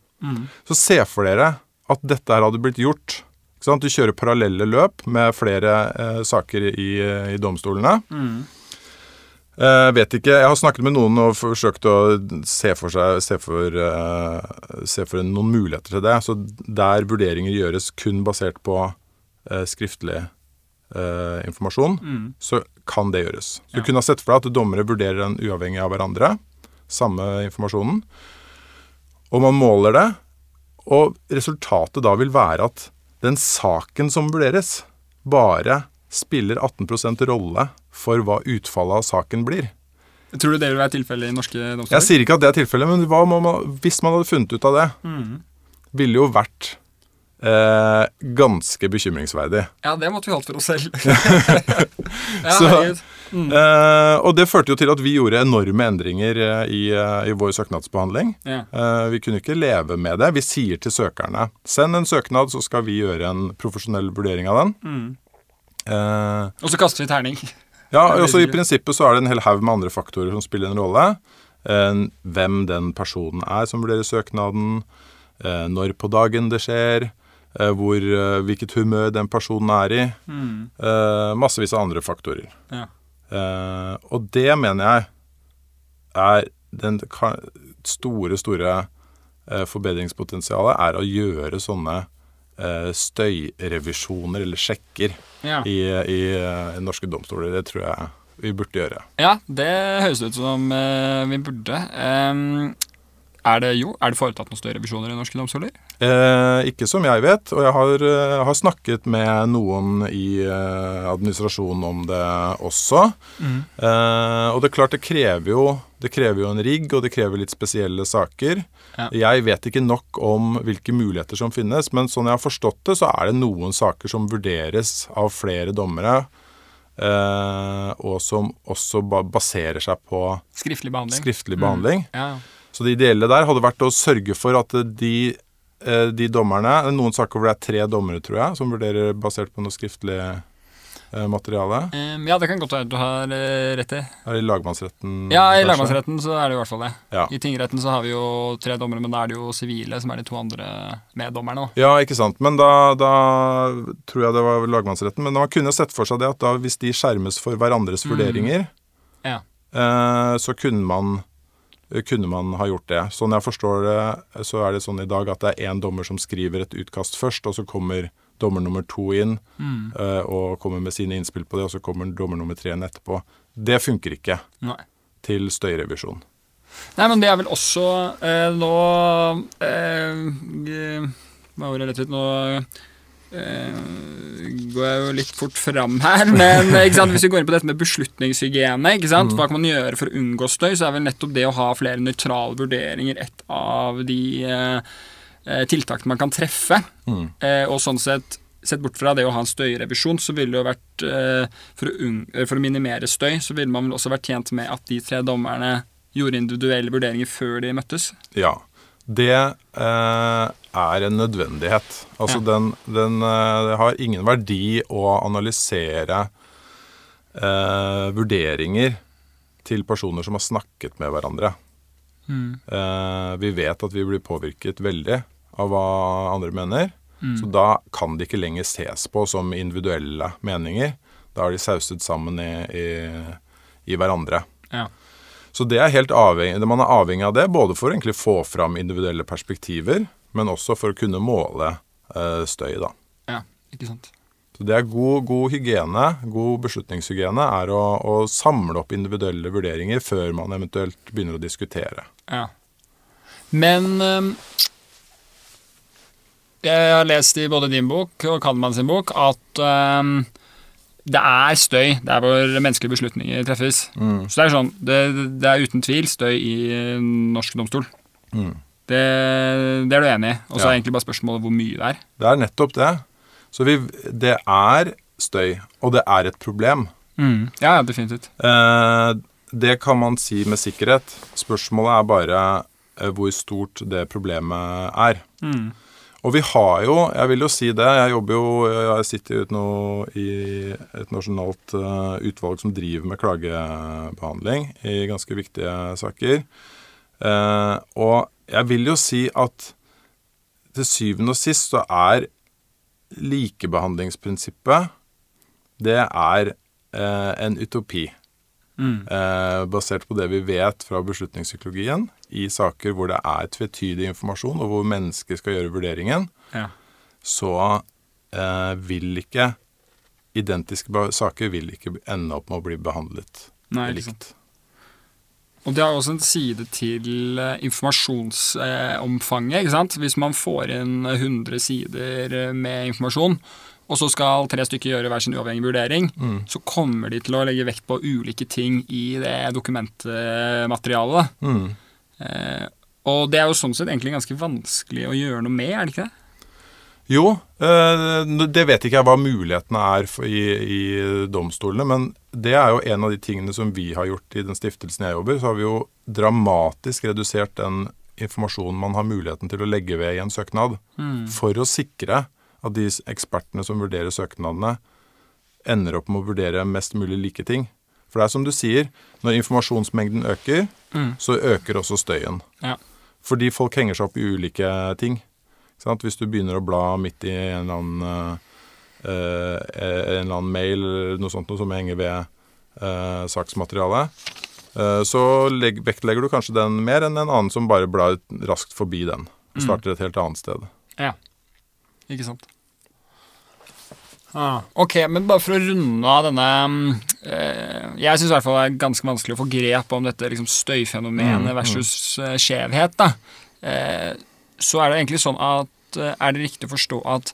Så se for dere at dette her hadde blitt gjort. Du kjører parallelle løp med flere eh, saker i, i domstolene. Eh, vet ikke, Jeg har snakket med noen og forsøkt å se for, seg, se for, eh, se for noen muligheter til det. Så der vurderinger gjøres kun basert på eh, skriftlig informasjon, så kan det gjøres. Så Du kunne ha sett for deg at dommere vurderer den uavhengig av hverandre, samme informasjonen, og man måler det, og resultatet da vil være at den saken som vurderes, bare spiller 18% rolle for hva utfallet av saken blir. Tror du det vil være tilfellet i norske domstoler? Jeg sier ikke at det er tilfellet, men man, hvis man hadde funnet ut av det, mm. ville jo vært eh, ganske bekymringsverdig. Ja, det måtte vi holdt for oss selv. ja, Så-. Mm. Eh, og det førte jo til at vi gjorde enorme endringer eh, i, eh, i vår søknadsbehandling. Yeah. Eh, vi kunne ikke leve med det. Vi sier til søkerne send en søknad, så skal vi gjøre en profesjonell vurdering av den. Mm. Eh, Og så kaster vi terning. ja, også I prinsippet så er det en hel haug med andre faktorer som spiller en rolle. Eh, hvem den personen er som vurderer søknaden, eh, når på dagen det skjer, eh, hvor, hvilket humør den personen er i. Mm. Eh, massevis av andre faktorer. Ja. Eh, og det mener jeg er den store, store forbedringspotensialet er å gjøre sånne støyrevisjoner eller sjekker Ja. i, i, i, norske domstoler. Det tror jeg vi burde gjøre. ja, det høres ut som uh, vi burde. Um, er, det, jo, er det foretatt noen støyrevisjoner i norske domstoler? Eh, ikke som jeg vet, og jeg har, eh, har snakket med noen i eh, administrasjonen om det også. Eh, og det er klart det krever jo det krever jo en rigg, og det krever litt spesielle saker. Ja. Jeg vet ikke nok om hvilke muligheter som finnes, men sånn jeg har forstått det, så er det noen saker som vurderes av flere dommere, eh, og som også baserer seg på Skriftlig behandling? skriftlig behandling. Ja. Så det ideelle der hadde vært å sørge for at de, eh, de dommerne er Noen saker hvor det er tre dommere, tror jeg, som vurderer basert på noe skriftlig eh, materiale. Em, ja, det kan godt være du har uh, rett i. Er det i lagmannsretten? Ja, i lagmannsretten så er det i hvert fall det. Ja. I tingretten så har vi jo tre dommere, men da er det jo sivile som er de to andre meddommerne. da. Ja, ikke sant. Men da, da tror jeg det var lagmannsretten. Men man kunne sett for seg det at da hvis de skjermes for hverandres vurderinger, Ja. uh, så kunne man, kunne man ha gjort det. Sånn jeg forstår det, så er det sånn i dag at det er én dommer som skriver et utkast først, og så kommer dommer nummer to inn Mm. uh, og kommer med sine innspill på det, og så kommer dommer nummer tre inn etterpå. Det funker ikke Nei. til støyrevisjon. Nei, men det er vel også eh, Nå eh, Hva var det rett ut? Nå eh, går jeg jo litt fort fram her, men sant? hvis vi går inn på dette med beslutningshygiene, ikke sant? hva kan man gjøre for å unngå støy, så er vel nettopp det å ha flere nøytrale vurderinger et av de eh, eh, tiltakene man kan treffe. Mm. Eh, og sånn sett Sett bort fra det å ha en støyrevisjon, så ville det jo vært eh, for, å for å minimere støy, så ville man vel også vært tjent med at de tre dommerne gjorde individuelle vurderinger før de møttes. Ja. Det eh, er en nødvendighet. Altså Ja. den, den Det har ingen verdi å analysere eh, vurderinger til personer som har snakket med hverandre. Eh, vi vet at vi blir påvirket veldig av hva andre mener. Så da kan de ikke lenger ses på som individuelle meninger. Da er de sauset sammen i, i, i hverandre. Ja. Så det er helt avhengig, man er avhengig av det, både for å få fram individuelle perspektiver, men også for å kunne måle eh, støy. da. ja, ikke sant. Så det er god, god hygiene, god beslutningshygiene, er å, å samle opp individuelle vurderinger før man eventuelt begynner å diskutere. Ja. Men øhm, jeg har lest i både din bok og Kandemann sin bok at um, det er støy der hvor menneskelige beslutninger treffes. Så det er sånn, det, det er uten tvil støy i norsk domstol. Mm. Det, det er du enig i. Og så Ja. er egentlig bare spørsmålet hvor mye det er. Det er nettopp det. Så vi, det er støy, og det er et problem. Ja, ja, definitivt. Eh, det kan man si med sikkerhet. Spørsmålet er bare eh, hvor stort det problemet er. Mm. Og vi har jo, jeg vil jo si det, jeg jobber jo, jeg sitter jo nå i et nasjonalt eh, utvalg som driver med klagebehandling i ganske viktige saker. Eh, og jeg vil jo si at til syvende og sist så er likebehandlingsprinsippet det er eh, en utopi. Mm. Eh, basert på det vi vet fra beslutningspsykologien i saker hvor det er tvetydig informasjon, og hvor mennesker skal gjøre vurderingen, Ja. så eh, vil ikke identiske saker vil ikke ende opp med å bli behandlet Nei, ikke sant. Og det har også en side til eh, informasjonsomfanget. ikke sant? Hvis man får inn 100 sider eh, med informasjon, og så skal tre stykker gjøre hver sin uavhengige vurdering, Mm. så kommer de til å legge vekt på ulike ting i det dokumentmaterialet. Mm. Eh, og det er jo sånn sett egentlig ganske vanskelig å gjøre noe med, er det ikke det? Jo, eh, det vet ikke jeg hva mulighetene er i, i domstolene, men det er jo en av de tingene som vi har gjort i den stiftelsen jeg jobber. Så har vi jo dramatisk redusert den informasjonen man har muligheten til å legge ved i en søknad, for å sikre at de ekspertene som vurderer søknadene, ender opp med å vurdere mest mulig like ting. For det er som du sier, når informasjonsmengden øker, så øker også støyen. Ja. Fordi folk henger seg opp i ulike ting. Hvis du begynner å bla midt i en eller annen, eh, eh, en eller annen mail eller noe sånt noe som henger ved eh, saksmaterialet, eh, så legg, vektlegger du kanskje den mer enn en annen som bare blar raskt forbi den. og Starter et helt annet sted. Ja. Ikke sant. Ah, ok, men bare for å runde av denne mm, eh, Jeg syns i hvert fall det er ganske vanskelig å få grep om dette liksom, støyfenomenet versus eh, skjevhet. da. Eh, så er det egentlig sånn at eh, Er det riktig å forstå at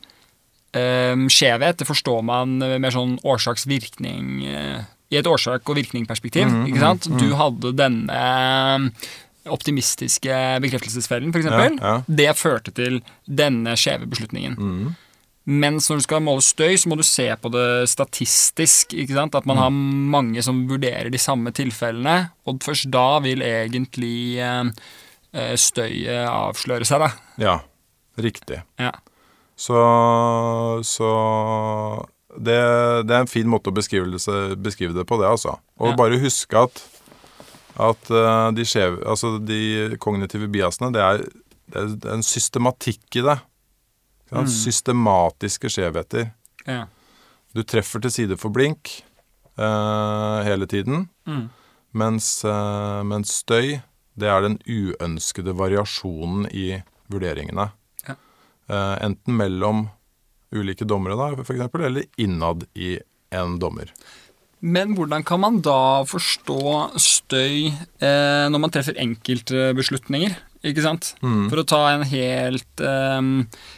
eh, skjevhet det forstår man mer sånn årsaks-virkning eh, I et årsak- og virkning-perspektiv. ikke sant? Du hadde denne optimistiske bekreftelsesfellen, f.eks. Ja, ja. Det førte til denne skjeve beslutningen. Mens når du skal måle støy, så må du se på det statistisk. At man har mange som vurderer de samme tilfellene. Og først da vil egentlig eh, eh, støyet avsløre seg, da. Ja, riktig. Ja. Så, så det, det er en fin måte å beskrive det, beskrive det på, det, altså. Og Ja. bare huske at, at eh, de, skjev, altså de kognitive biasene, det er, det er en systematikk i det. Ikke sant? Systematiske skjevheter. Ja. Du treffer til side for blink uh, hele tiden, Mm. mens, uh, mens støy, det er den uønskede variasjonen i vurderingene. Ja. Uh, enten mellom ulike dommere, da, for eksempel, eller innad i en dommer. Men hvordan kan man da forstå støy eh, når man treffer enkeltbeslutninger? Ikke sant? For å ta en helt um,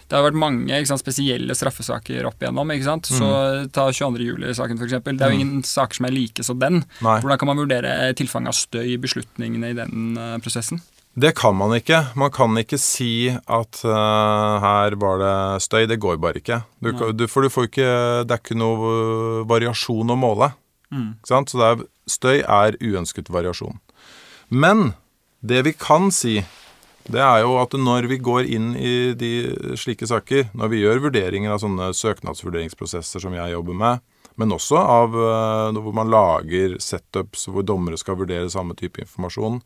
Det har vært mange sant, spesielle straffesaker opp igjennom. Ikke sant? Så Ta 22. juli-saken, f.eks. Det er jo ingen saker som er like som den. Nei. Hvordan kan man vurdere tilfanget av støy i beslutningene i den uh, prosessen? Det kan man ikke. Man kan ikke si at uh, her var det støy. Det går bare ikke. Du, du, for du får ikke Det er ikke noe eh, variasjon å måle. Ikke sant? Så er, støy er uønsket variasjon. Men det vi kan si, det er jo at når vi går inn i de slike saker, når vi gjør vurderinger av sånne søknadsvurderingsprosesser som jeg jobber med, men også av eh, hvor man lager setups hvor dommere skal vurdere samme type informasjon,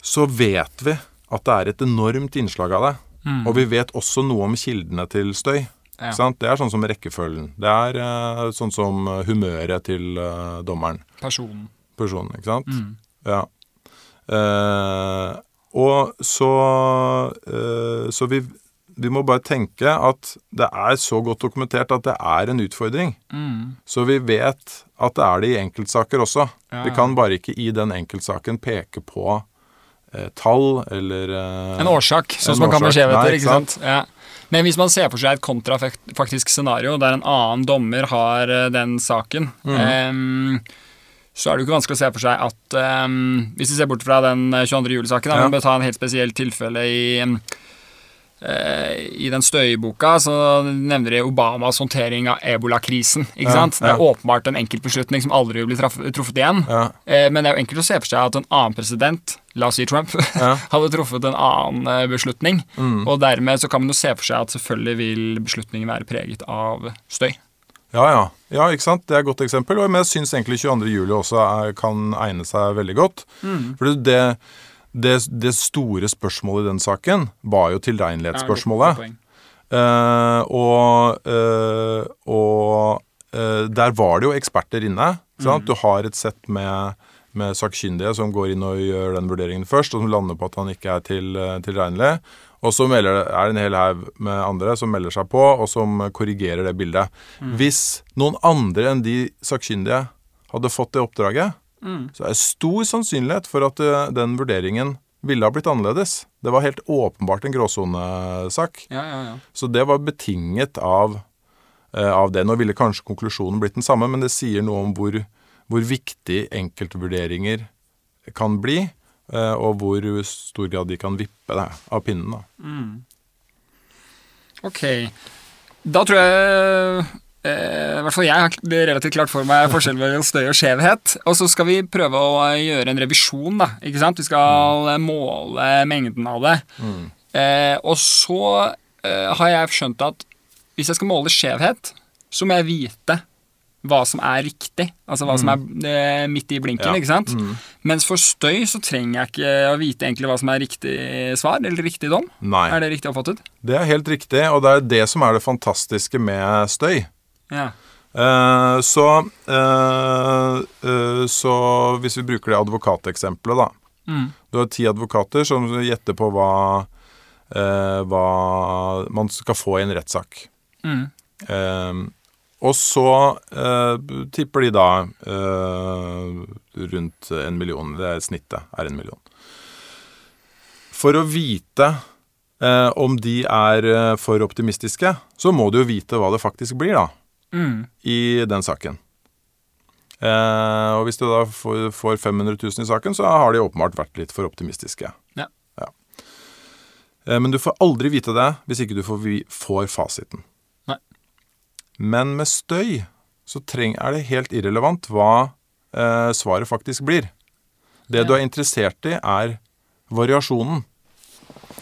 så vet vi at det er et enormt innslag av det. Og vi vet også noe om kildene til støy. Ja. Sant? Det er sånn som rekkefølgen. Det er eh, sånn som humøret til eh, dommeren. Personen. Personen, ikke sant? Ja. Eh, og så eh, Så vi, vi må bare tenke at det er så godt dokumentert at det er en utfordring. Så vi vet at det er det i enkeltsaker også. Ja, Vi kan bare ikke i den enkeltsaken peke på eh, tall eller eh, En årsak, sånn som man kan årsak. skjevheter. Ikke sant? Ja. Men hvis man ser for seg et kontrafaktisk scenario der en annen dommer har eh, den saken, em, så er det jo ikke vanskelig å se for seg at um, Hvis vi ser bort fra den eh, 22. juli-saken, da, Ja. men bare ta en helt spesiell tilfelle i eh, I den støyboka så nevner de Obamas håndtering av ebolakrisen. ikke Ja, sant? Det er ja. åpenbart en enkeltbeslutning som aldri vil bli truffet igjen. Eh, Men det er jo enkelt å se for seg at en annen president, la oss si Trump, hadde truffet en annen eh, beslutning. Mm. Og dermed så kan man jo se for seg at selvfølgelig vil beslutningen være preget av støy. Ja, ja. Ja, ikke sant? Det er et godt eksempel. Men jeg syns egentlig 22. juli også er, kan egne seg veldig godt. For det, det, det store spørsmålet i den saken var jo tilregnelighetsspørsmålet. Ja. Eh, og eh, og eh, der var det jo eksperter inne. Sant? Du har et sett med, med sakkyndige som går inn og gjør den vurderingen først, og som lander på at han ikke er til, tilregnelig. Og så det- er det en hel haug med andre som melder seg på, og som korrigerer det bildet. Hvis noen andre enn de sakkyndige hadde fått det oppdraget, så er det stor sannsynlighet for at eh, den vurderingen ville ha blitt annerledes. Det var helt åpenbart en gråsonesak. Ja, ja, ja. Så det var betinget av eh, av det. Nå ville kanskje konklusjonen blitt den samme, men det sier noe om hvor, hvor viktig enkeltvurderinger kan bli, og hvor stor grad de kan vippe det av pinnen. Da. Ok. Da tror jeg eh, I hvert fall jeg har det relativt klart for meg forskjellen mellom støy og skjevhet. Og så skal vi prøve å gjøre en revisjon, da. Ikke sant? Vi skal måle mengden av det. Eh, og så eh, har jeg skjønt at hvis jeg skal måle skjevhet, så må jeg vite hva som er riktig. Altså hva som er eh, midt i blinken, Ja. ikke sant? Mens for støy så trenger jeg ikke å vite egentlig hva som er riktig svar, eller riktig dom. Nei, Er det riktig oppfattet? det er helt riktig, og det er det som er det fantastiske med støy. Ja. Eh, så, eh, eh, så hvis vi bruker det advokateksempelet, da. Mm. Du har ti advokater som gjetter på hva, eh, hva man skal få i en rettssak. Mm. Og så eh, tipper de da eh, rundt en million. Det er snittet er en million. For å vite eh, om de er eh, for optimistiske, så må du jo vite hva det faktisk blir, da Mm. i den saken. Eh, og hvis du da får, får 500 000 i saken, så har de åpenbart vært litt for optimistiske. Ja. Eh, men du får aldri vite det hvis ikke du får, vi, får fasiten. Men med støy så treng, er det helt irrelevant hva eh, svaret faktisk blir. Det du er interessert i, er variasjonen.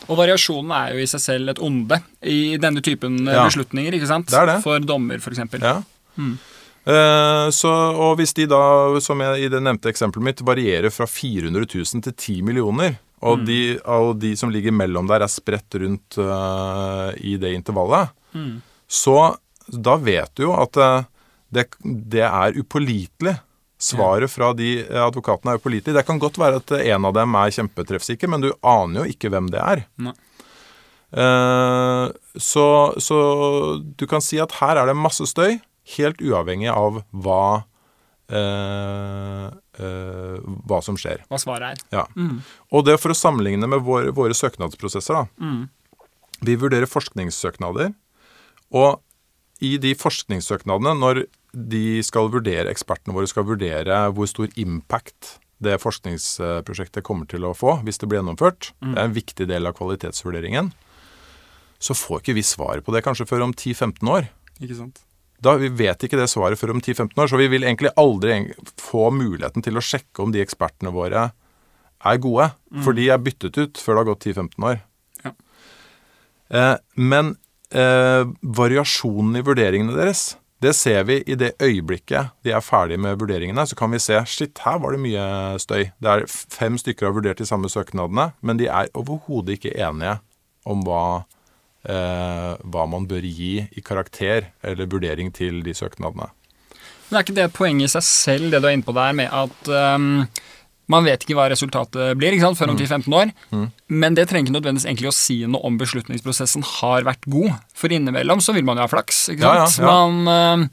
Og variasjonen er jo i seg selv et onde i denne typen eh, Ja. beslutninger, ikke sant? Det er det. For dommer, eksempel. Ja. Mm. Eh, så, og hvis de da, som jeg i det nevnte eksempelet mitt, varierer fra 400 000 til 10 millioner, og, de, og de som ligger mellom der er spredt rundt uh, i det intervallet, Mm. så da vet du jo at eh, det, det er upålitelig. Svaret fra de eh, advokatene er upålitelig. Det kan godt være at en av dem er kjempetreffsikker, men du aner jo ikke hvem det er. Eh, så, så du kan si at her er det masse støy, helt uavhengig av hva eh, eh, hva som skjer. Hva svaret er. Ja. Mm. Og det for å sammenligne med våre, våre søknadsprosesser. da. Mm. Vi vurderer forskningssøknader, og i de forskningssøknadene, når de skal vurdere, ekspertene våre skal vurdere hvor stor impact det forskningsprosjektet kommer til å få hvis det blir gjennomført, det er en viktig del av kvalitetsvurderingen, så får ikke vi svaret på det kanskje før om 10-15 år. Ikke sant? Da, Vi vet ikke det svaret før om 10-15 år, så vi vil egentlig aldri få muligheten til å sjekke om de ekspertene våre er gode. For de er byttet ut før det har gått 10-15 år. Ja. Eh, men eh, variasjonen i vurderingene deres, det ser vi i det øyeblikket de er ferdige med vurderingene. Så kan vi se shit, her var det mye støy. Det er fem stykker har vurdert de samme søknadene, men de er overhodet ikke enige om hva, eh, hva man bør gi i karakter eller vurdering til de søknadene. Men er ikke det poenget i seg selv, det du er inne på der, med at um, man vet ikke hva resultatet blir ikke sant, før Mm. om 10-15 år. Men det trenger ikke nødvendigvis egentlig å si noe om beslutningsprosessen har vært god. For innimellom så vil man jo ha flaks. ikke Ja, ja, sant? ja. Man uh,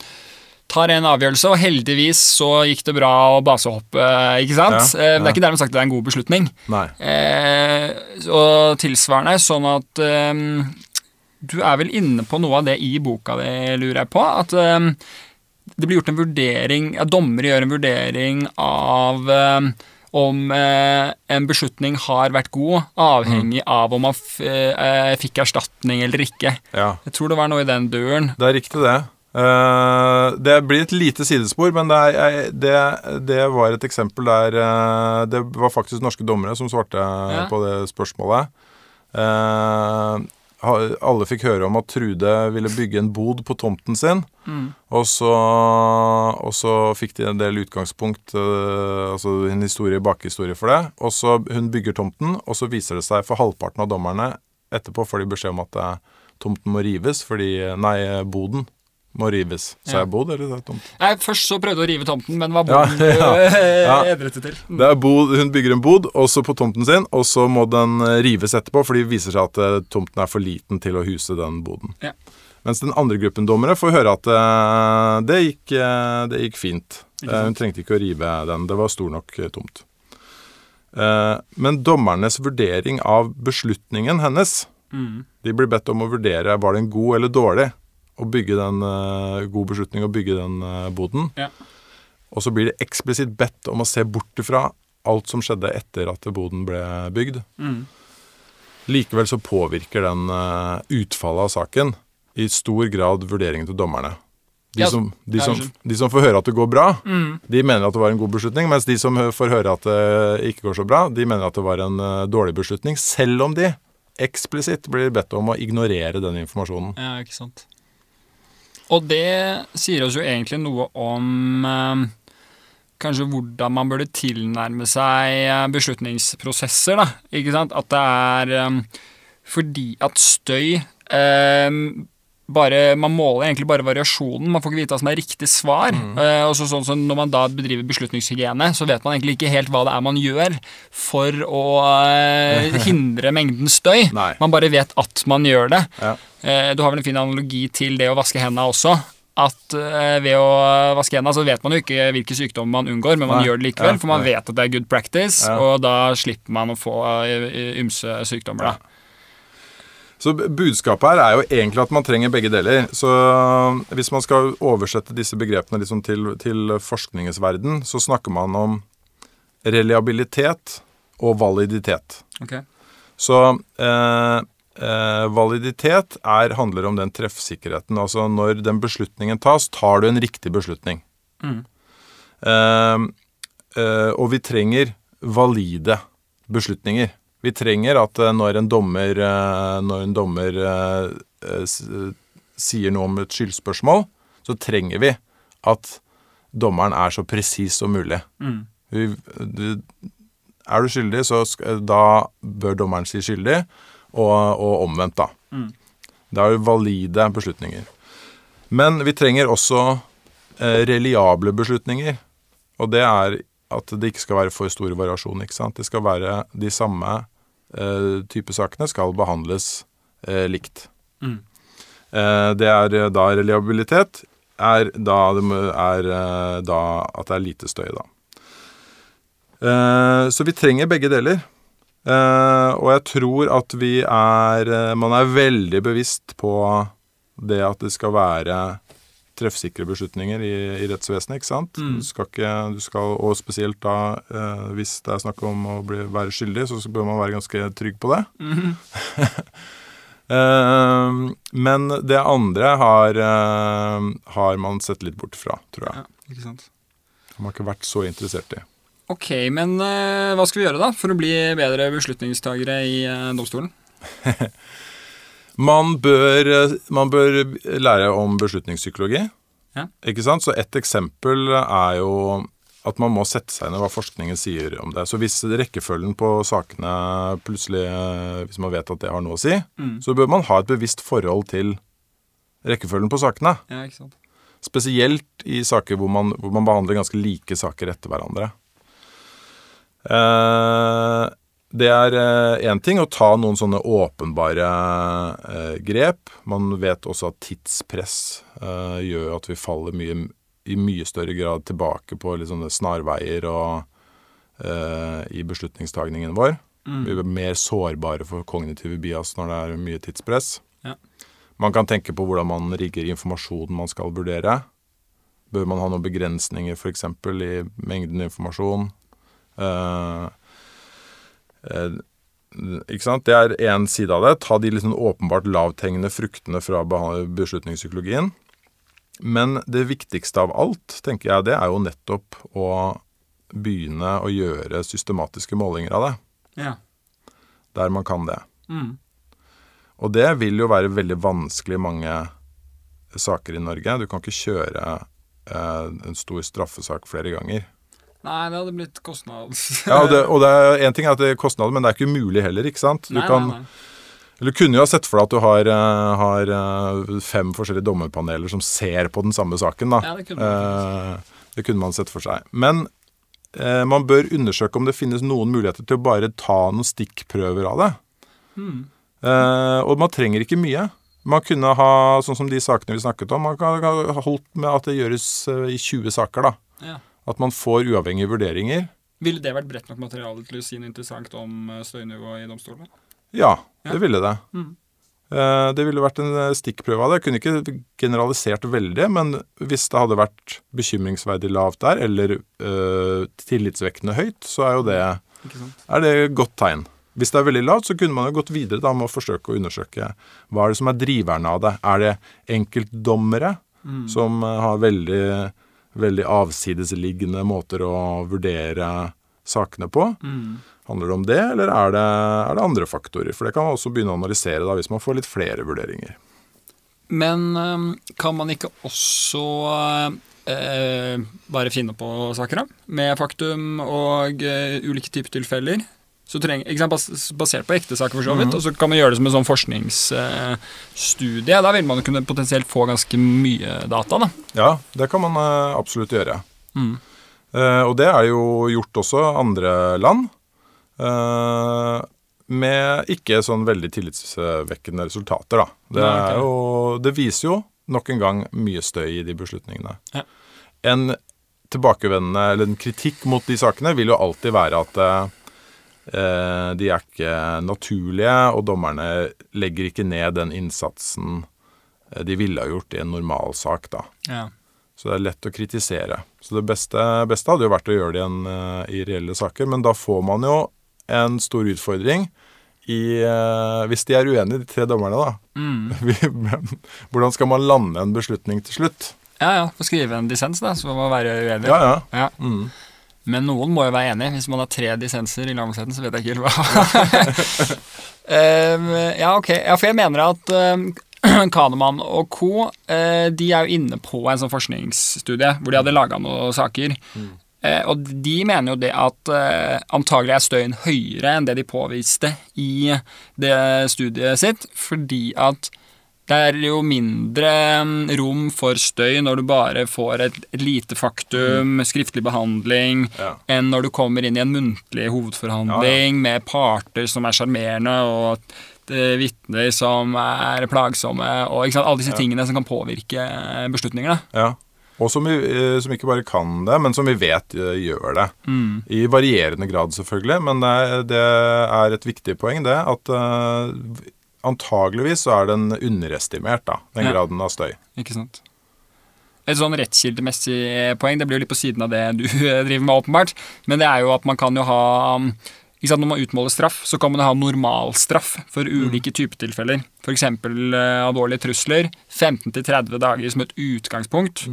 tar en avgjørelse, og heldigvis så gikk det bra å basehoppe. ikke sant? Ja, Eh, Det er ikke dermed sagt at det er en god beslutning. Nei. Uh, og tilsvarende sånn at uh, Du er vel inne på noe av det i boka di, lurer jeg på. At det blir gjort en vurdering ja, Dommere gjør en vurdering av om eh, en beslutning har vært god, avhengig av om man eh, fikk erstatning eller ikke. Ja, Jeg tror det var noe i den duren. det er riktig det. Uh, det blir et lite sidespor, men det, er, det, det var et eksempel der uh, Det var faktisk norske dommere som svarte Ja. på det spørsmålet. Ha- alle fikk høre om at Trude ville bygge en bod på tomten sin. Mm. Og så, og så fikk de en del utgangspunkt, eh, altså en historie, bakhistorie for det. Og så hun bygger tomten, og så viser det seg for halvparten av dommerne etterpå får de beskjed om at eh, tomten må rives, fordi Nei, boden må rives. Sa Ja. jeg bod, eller sa jeg tomt? Nei, først så prøvde å rive tomten, men hva Ja, bonden ja, ja. edret det til? Mm. Det er bod, hun bygger en bod, også på tomten sin, og så må den eh, rives etterpå, fordi det viser seg at eh, tomten er for liten til å huse den boden. Ja. Mens den andre gruppen dommere får høre at eh, det, gikk, det gikk fint. Eh, hun trengte ikke å rive den. Det var stor nok tomt. Eh, men dommernes vurdering av beslutningen hennes Mm. De blir bedt om å vurdere var den god eller dårlig. Å bygge den eh, god beslutning å bygge den eh, boden. Ja. Og så blir det eksplisitt bedt om å se bort ifra alt som skjedde etter at boden ble bygd. Mm. Likevel så påvirker den eh, utfallet av saken i stor grad vurderingen til dommerne. De, Ja, som, de, som, de som får høre at det går bra, Mm. de mener at det var en god beslutning, mens de som får høre at det ikke går så bra, de mener at det var en dårlig beslutning, selv om de eksplisitt blir bedt om å ignorere den informasjonen. Ja, ikke sant. Og det sier oss jo egentlig noe om eh, kanskje hvordan man burde tilnærme seg eh, beslutningsprosesser, da. Ikke sant? At det er eh, fordi at støy eh, bare, Man måler egentlig bare variasjonen, man får ikke vite hva som er riktig svar. Eh, og så sånn som Når man da bedriver beslutningshygiene, så vet man egentlig ikke helt hva det er man gjør for å uh, hindre mengden støy. Nei. Man bare vet at man gjør det. Ja. Uh, Du har vel en fin analogi til det å vaske hendene også. At ved å vaske hendene så vet man jo ikke hvilke sykdommer man unngår, men man Nei. gjør det likevel, Ja, for man vet at det er good practice, Ja. og da slipper man å få ymse sykdommer. da. Så budskapet her er jo egentlig at man trenger begge deler. Så hvis man skal oversette disse begrepene liksom til, til forskningens verden, så snakker man om reliabilitet og validitet. Ok. Så eh, eh, validitet er, handler om den treffsikkerheten. Altså når den beslutningen tas, tar du en riktig beslutning. Mm. Eh, og vi trenger valide beslutninger. Vi trenger at eh, når en dommer, eh, når en dommer eh, sier noe om et skyldspørsmål, så trenger vi at dommeren er så presis som mulig. Mm. Er du skyldig, så da bør dommeren si skyldig, og, og omvendt, da. Mm. Det er jo valide beslutninger. Men vi trenger også eh, reliable beslutninger. Og det er at det ikke skal være for store variasjoner. ikke sant? Det skal være de samme type sakene skal behandles eh, likt. Mm. Eh, det er eh, da reliabilitet er da, er eh, da at det er lite støy, da. Eh, så vi trenger begge deler. Eh, og jeg tror at vi er eh, Man er veldig bevisst på det at det skal være treffsikre beslutninger i, i rettsvesenet, ikke sant? Mm. Du skal ikke, du skal, og spesielt da eh, hvis det er snakk om å bli, være skyldig, så bør man være ganske trygg på det. Mm. Eh, men det andre har, eh, har man sett litt bort fra, tror jeg. Ja, ikke sant. Man har ikke vært så interessert i. Ok, men eh, hva skal vi gjøre da for å bli bedre beslutningstagere i eh, domstolen? Man bør, eh, man bør lære om beslutningspsykologi. Ja. Ikke sant? Så et eksempel er jo at man må sette seg i hva forskningen sier om det. Så hvis rekkefølgen på sakene plutselig eh, Hvis man vet at det har noe å si, Mm. så bør man ha et bevisst forhold til rekkefølgen på sakene. Ja, ikke sant. Spesielt i saker hvor man, hvor man behandler ganske like saker etter hverandre. Eh, det er én ting å ta noen sånne åpenbare eh, grep. Man vet også at tidspress eh, gjør at vi faller mye, i mye større grad tilbake på litt sånne snarveier og eh, i beslutningstagningen vår. Vi er mer sårbare for kognitive bias når det er mye tidspress. Ja. Man kan tenke på hvordan man rigger informasjonen man skal vurdere. Bør man ha noen begrensninger f.eks. i mengden informasjon? Eh, eh, ikke sant? Det er én side av det. Ta de litt sånn åpenbart lavthengende fruktene fra beslutningspsykologien. Men det viktigste av alt, tenker jeg, det er jo nettopp å begynne å gjøre systematiske målinger av det. Ja. Der man kan det. Mm. Og det vil jo være veldig vanskelig i mange saker i Norge. Du kan ikke kjøre eh, en stor straffesak flere ganger. Nei, det hadde blitt kostnads... Ja, og det, og det er en ting er at det er kostnader, men det er ikke umulig heller, ikke sant? Du nei, kan, nei, nei. Eller du kunne jo ha sett for deg at du har, eh, har eh, fem forskjellige dommerpaneler som ser på den samme saken, da. Ja, det kunne man Eh, det kunne man sett for seg. Men eh, man bør undersøke om det finnes noen muligheter til å bare ta noen stikkprøver av det. Hmm. Eh, og man trenger ikke mye. Man kunne ha, sånn som de sakene vi snakket om, man kan ha holdt med at det gjøres eh, i 20 saker, da. Ja. At man får uavhengige vurderinger. Ville det vært bredt nok materiale til å si noe interessant om eh, støynivået i domstolene? Ja, Ja. det ville det. Mm. Eh, Det ville vært en eh, stikkprøve av det. Jeg kunne ikke generalisert veldig, men hvis det hadde vært bekymringsverdig lavt der, eller øh, tillitsvekkende høyt, så er jo det, er det et godt tegn. Hvis det er veldig lavt, så kunne man jo gått videre da med å forsøke å undersøke hva er det som er driverne av det. Er det enkeltdommere som eh, har veldig, veldig avsidesliggende måter å vurdere sakene på? Mm. Handler det om det, eller er det, er det andre faktorer? For det kan man også begynne å analysere da, hvis man får litt flere vurderinger. Men kan man ikke også eh, bare finne på saker, da? Med faktum og øh, ulike typer tilfeller? Så treng, ikke sant, basert på ekte saker, for så vidt. Og så kan man gjøre det som en sånn forskningsstudie. da vil man kunne potensielt få ganske mye data, da. Ja, det kan man eh, absolutt gjøre. Mm. Eh, og det er jo gjort også andre land. eh, med ikke sånn veldig tillitsvekkende resultater, da. Det, er jo, det viser jo nok en gang mye støy i de beslutningene. Ja. En tilbakevendende, eller en kritikk mot de sakene vil jo alltid være at de er ikke naturlige, og dommerne legger ikke ned den innsatsen eh, de ville ha gjort i en normalsak, da. Ja. Så det er lett å kritisere. Så det beste, beste hadde jo vært å gjøre det igjen eh, i reelle saker, men da får man jo en stor utfordring i eh, Hvis de er uenige, de tre dommerne, da. Mm. Hvordan skal man lande en beslutning til slutt? ja, ja. Få skrive en dissens, da, så må man være uenig. Ja, ja. Ja. Mm. Men noen må jo være enig. Hvis man har tre dissenser i Langsetten, så vet jeg ikke helt hva um, Ja, ok. Ja, for jeg mener at um, Kahneman og co. Uh, de er jo inne på en sånn forskningsstudie hvor de hadde laga noen saker. Eh, og de mener jo det at eh, antagelig er støyen høyere enn det de påviste i det studiet sitt, fordi at det er jo mindre mm, rom for støy når du bare får et, et lite faktum, skriftlig behandling, Ja. enn når du kommer inn i en muntlig hovedforhandling med parter som er sjarmerende, og eh, vitner som er plagsomme, og sant, alle disse tingene som kan påvirke eh, beslutningene. ja. Og som, vi, eh, som ikke bare kan det, men som vi vet gjør det. Mm. I varierende grad, selvfølgelig, men det det er et viktig poeng, det. At antageligvis så er den underestimert, da, den Ja. graden av støy. Ikke sant? Et sånn rettskildemessig poeng, det blir jo litt på siden av det du driver med, åpenbart, men det er jo at man kan jo ha um, ikke sant, Når man utmåler straff, så kan man ha normalstraff for ulike typer tilfeller. F.eks. Uh, alvorlige trusler. 15-30 dager som et utgangspunkt.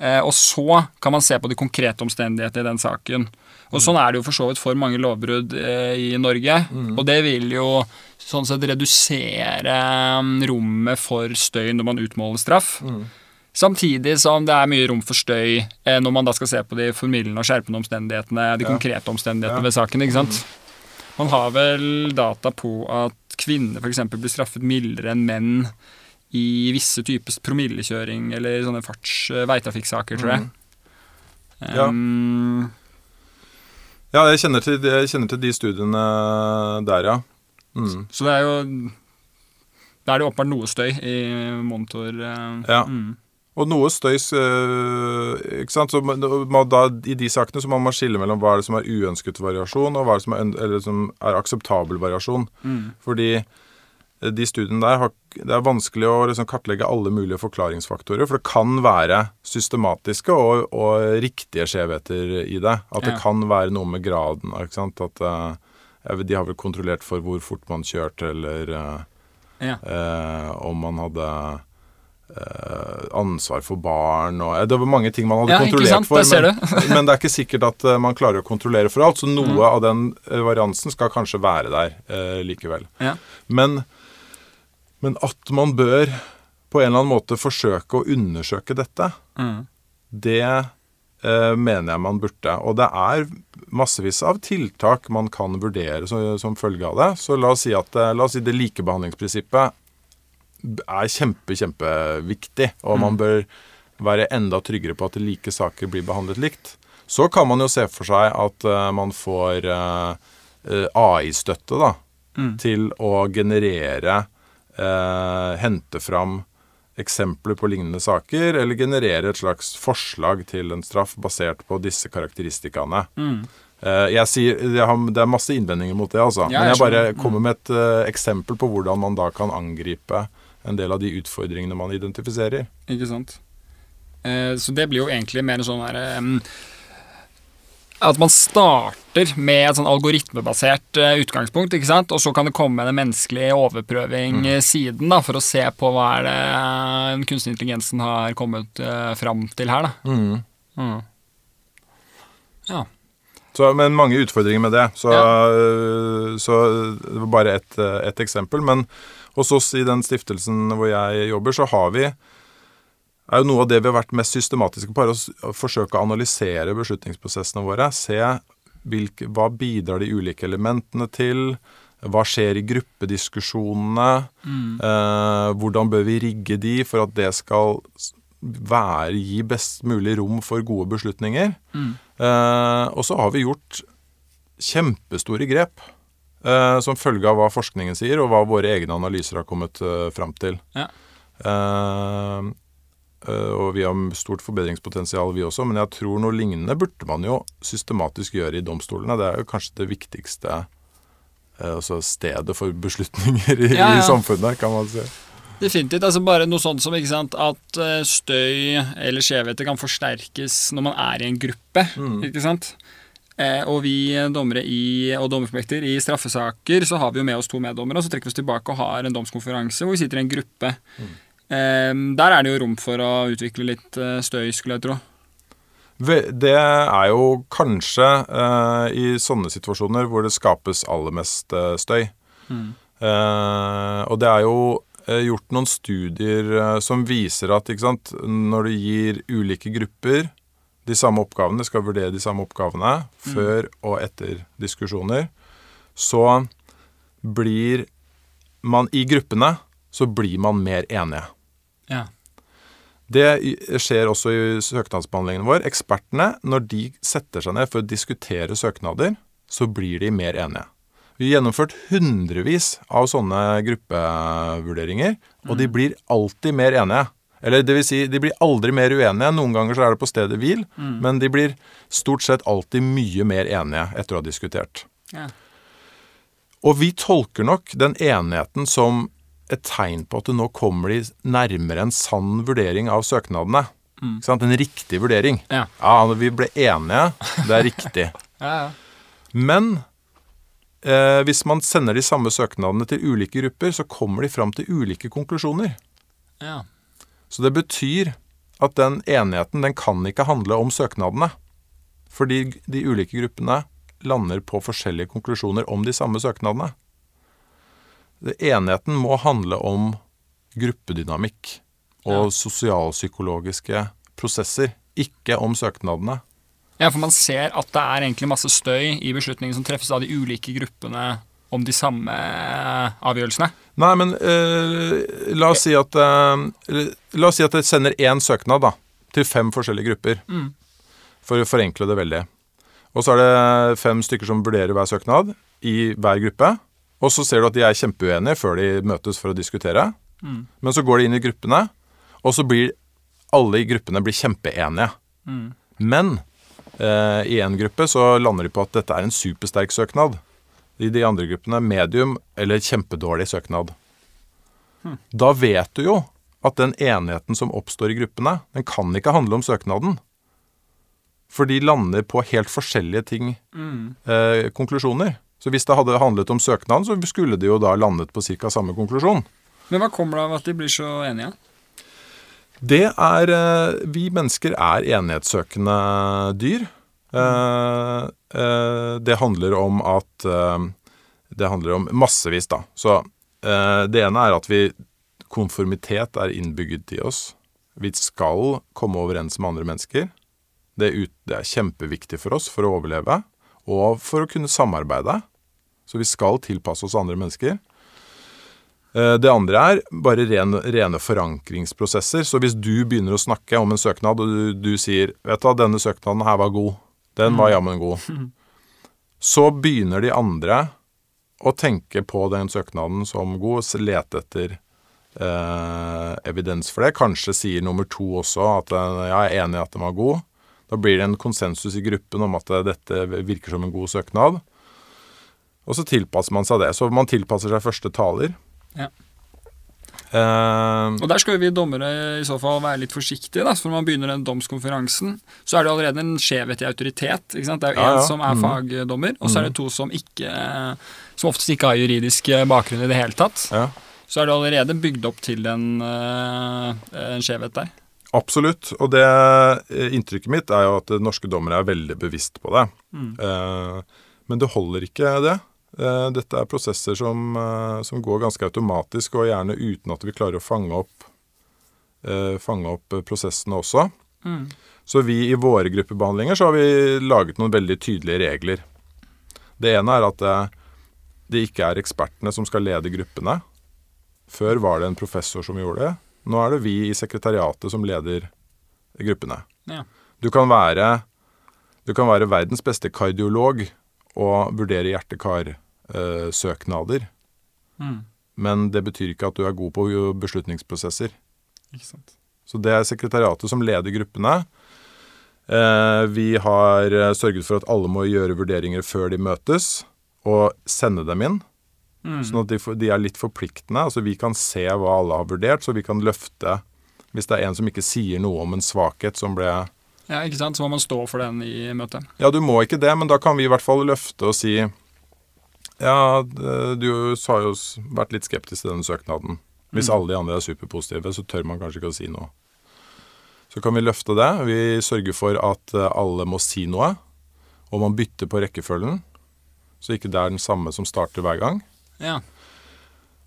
Eh, og så kan man se på de konkrete omstendighetene i den saken. Og Sånn er det jo for så vidt for mange lovbrudd eh, i Norge. Og det vil jo sånn sett redusere um, rommet for støy når man utmåler straff. Samtidig som det er mye rom for støy eh, når man da skal se på de formildende og skjerpende omstendighetene, de Ja. konkrete omstendighetene Ja. ved saken. ikke sant? Man har vel data på at kvinner f.eks. blir straffet mildere enn menn i visse typer promillekjøring eller sånne farts eh, veitrafikksaker, tror jeg. Ja. Um, Ja, jeg kjenner til, jeg kjenner til de studiene der, ja. Mm. Så det er jo Da er det åpenbart noe støy i monitor. eh, Ja. Mm. Og noe støy øh, Ikke sant? Så man, da, I de sakene så må man skille mellom hva er det som er uønsket variasjon, og hva er det som er, eller som er akseptabel variasjon. Mm. Fordi eh, de studiene der har, Det er vanskelig å liksom kartlegge alle mulige forklaringsfaktorer, for det kan være systematiske og, og riktige skjevheter i det. At det Ja. kan være noe med graden. Ikke sant? At eh, vet, De har vel kontrollert for hvor fort man kjørte, eller eh, Ja. eh, om man hadde eh, ansvar for barn og Det var mange ting man hadde Ja, kontrollert for. Men, men det er ikke sikkert at eh, man klarer å kontrollere for alt. Så noe Mm. av den variansen skal kanskje være der eh, likevel. Ja. Men, men at man bør på en eller annen måte forsøke å undersøke dette, Mm. det eh, mener jeg man burde. Og det er massevis av tiltak man kan vurdere som, som følge av det. Så la oss si at eh, la oss si det likebehandlingsprinsippet er kjempe, kjempeviktig, og man bør være enda tryggere på at like saker blir behandlet likt. Så kan man jo se for seg at uh, man får eh, eh, AI-støtte da, Mm. til å generere, eh, hente fram eksempler på lignende saker, eller generere et slags forslag til en straff basert på disse karakteristikkene. Mm. Eh, jeg sier, jeg har, Det er masse innvendinger mot det, altså. Ja, Men jeg jeg bare. Mm. kommer med et uh, eksempel på hvordan man da kan angripe en del av de utfordringene man identifiserer. Ikke sant? Eh, så det blir jo egentlig mer en sånn her em, At man starter med et sånn algoritmebasert eh, utgangspunkt, ikke sant? og så kan det komme en menneskelig overprøving Mm. eh, siden da, for å se på hva er det eh, den kunstige intelligensen har kommet uh, fram til her. Da. Mm. Ja. Så, men mange utfordringer med det. Så, ja. så det var bare ett et eksempel. Men hos oss i den stiftelsen hvor jeg jobber, så har vi er jo Noe av det vi har vært mest systematiske på, er å forsøke å analysere beslutningsprosessene våre. Se hvilke, hva bidrar de ulike elementene til. Hva skjer i gruppediskusjonene? Eh, hvordan bør vi rigge de for at det skal være, gi best mulig rom for gode beslutninger? Eh, og så har vi gjort kjempestore grep eh, som følge av hva forskningen sier, og hva våre egne analyser har kommet eh, fram til. Ja. Eh, og vi har stort forbedringspotensial, vi også, men jeg tror noe lignende burde man jo systematisk gjøre i domstolene. Det er jo kanskje det viktigste eh, altså stedet for beslutninger i, Ja, ja. i samfunnet, kan man si. Definitivt. altså Bare noe sånt som sant, at eh, støy eller skjevheter kan forsterkes når man er i en gruppe. ikke sant? Eh, og vi dommere i, og dommerfullmekter i straffesaker så har vi jo med oss to meddommere, og så trekker vi oss tilbake og har en domskonferanse hvor vi sitter i en gruppe. Eh, der er det jo rom for å utvikle litt eh, støy, skulle jeg tro. Det er jo kanskje eh, i sånne situasjoner hvor det skapes aller mest eh, støy. Eh, og det er jo eh, gjort noen studier eh, som viser at sant, når du gir ulike grupper de samme oppgavene, skal vurdere de samme oppgavene før og etter diskusjoner, så blir man i gruppene så blir man mer enige. Ja. Det skjer også i søknadsbehandlingen vår. Ekspertene, når de setter seg ned for å diskutere søknader, så blir de mer enige. Vi har gjennomført hundrevis av sånne gruppevurderinger, og de blir alltid mer enige. Eller det vil si, de blir aldri mer uenige. Noen ganger så er det på stedet hvil, men de blir stort sett alltid mye mer enige etter å ha diskutert. Ja. Og vi tolker nok den enigheten som et tegn på at nå kommer de nærmere en sann vurdering av søknadene. Sant? En riktig vurdering. Ja. vi ble enige. Det er riktig. Ja, ja. Men eh, hvis man sender de samme søknadene til ulike grupper, så kommer de fram til ulike konklusjoner. ja. Så det betyr at den enigheten den kan ikke handle om søknadene. Fordi de ulike gruppene lander på forskjellige konklusjoner om de samme søknadene. Enigheten må handle om gruppedynamikk og sosialpsykologiske prosesser, ikke om søknadene. Ja, for man ser at det er egentlig masse støy i beslutninger som treffes av de ulike gruppene om de samme eh, avgjørelsene. Nei, men eh, la oss si at eh, La oss si at jeg sender én søknad da, til fem forskjellige grupper. For å forenkle det veldig. Og så er det fem stykker som vurderer hver søknad i hver gruppe. Og så ser du at de er kjempeuenige før de møtes for å diskutere. Men så går de inn i gruppene, og så blir alle i gruppene blir kjempeenige. Men eh, i én gruppe så lander de på at dette er en supersterk søknad. I de andre gruppene medium eller kjempedårlig søknad. Da vet du jo at den enigheten som oppstår i gruppene, den kan ikke handle om søknaden. For de lander på helt forskjellige ting, eh, konklusjoner. Så hvis det hadde handlet om søknaden, så skulle de jo da landet på ca. samme konklusjon. Men hva kommer det av at de blir så enige? Det er eh, Vi mennesker er enighetssøkende dyr. Eh, eh, det handler om at Det handler om massevis, da. Så det ene er at vi Konformitet er innbygget i oss. Vi skal komme overens med andre mennesker. Det er, ut, det er kjempeviktig for oss for å overleve, og for å kunne samarbeide. Så vi skal tilpasse oss andre mennesker. Eh, Det andre er bare ren, rene forankringsprosesser. Så hvis du begynner å snakke om en søknad, og du, du sier vet du hva, denne søknaden her var god, den var jammen god, så begynner de andre å tenke på den søknaden som god, og lete etter eh, evidens for det. Kanskje sier nummer to også at eh, jeg er enig i at den var god. Da blir det en konsensus i gruppen om at eh, dette virker som en god søknad. Og så tilpasser man seg det. Så man tilpasser seg første taler. Ja. Uh, Og der skal vi dommere i så fall være litt forsiktige. Da. For når man begynner den domskonferansen, så er det allerede en skjevhet i autoritet. Det er jo Ja, én ja. som er mm. fagdommer, og så er det to som ikke Som oftest ikke har juridisk bakgrunn i det hele tatt. ja. Så er det allerede bygd opp til en, eh, en skjevhet der. Absolutt. Og det eh, inntrykket mitt er jo at eh, norske dommere er veldig bevisst på det. Mm. Uh, men det holder ikke, det. Eh, dette er prosesser som, eh, som går ganske automatisk, og gjerne uten at vi klarer å fange opp, eh, fange opp prosessene også. Mm. Så vi i våre gruppebehandlinger så har vi laget noen veldig tydelige regler. Det ene er at det, det ikke er ekspertene som skal lede gruppene. Før var det en professor som gjorde det. Nå er det vi i sekretariatet som leder gruppene. Ja. Du kan være, du kan være verdens beste kardiolog og vurdere hjerte-kar-søknader. Mm. men det betyr ikke at du er god på beslutningsprosesser. Ikke sant. Så det er sekretariatet som leder gruppene. Eh, vi har eh, sørget for at alle må gjøre vurderinger før de møtes, og sende dem inn. Mm. Sånn at de, de er litt forpliktende. Altså Vi kan se hva alle har vurdert, så vi kan løfte Hvis det er en som ikke sier noe om en svakhet som ble Ja, ikke sant? Så må man stå for den i møtet. Ja, du må ikke det, men da kan vi i hvert fall løfte og si Ja, du har jo vært litt skeptisk til denne søknaden. Hvis Mm. alle de andre er superpositive, så tør man kanskje ikke å si noe. Så kan vi løfte det. Vi sørger for at eh, alle må si noe, og man bytter på rekkefølgen. Så ikke det er den samme som starter hver gang. Ja.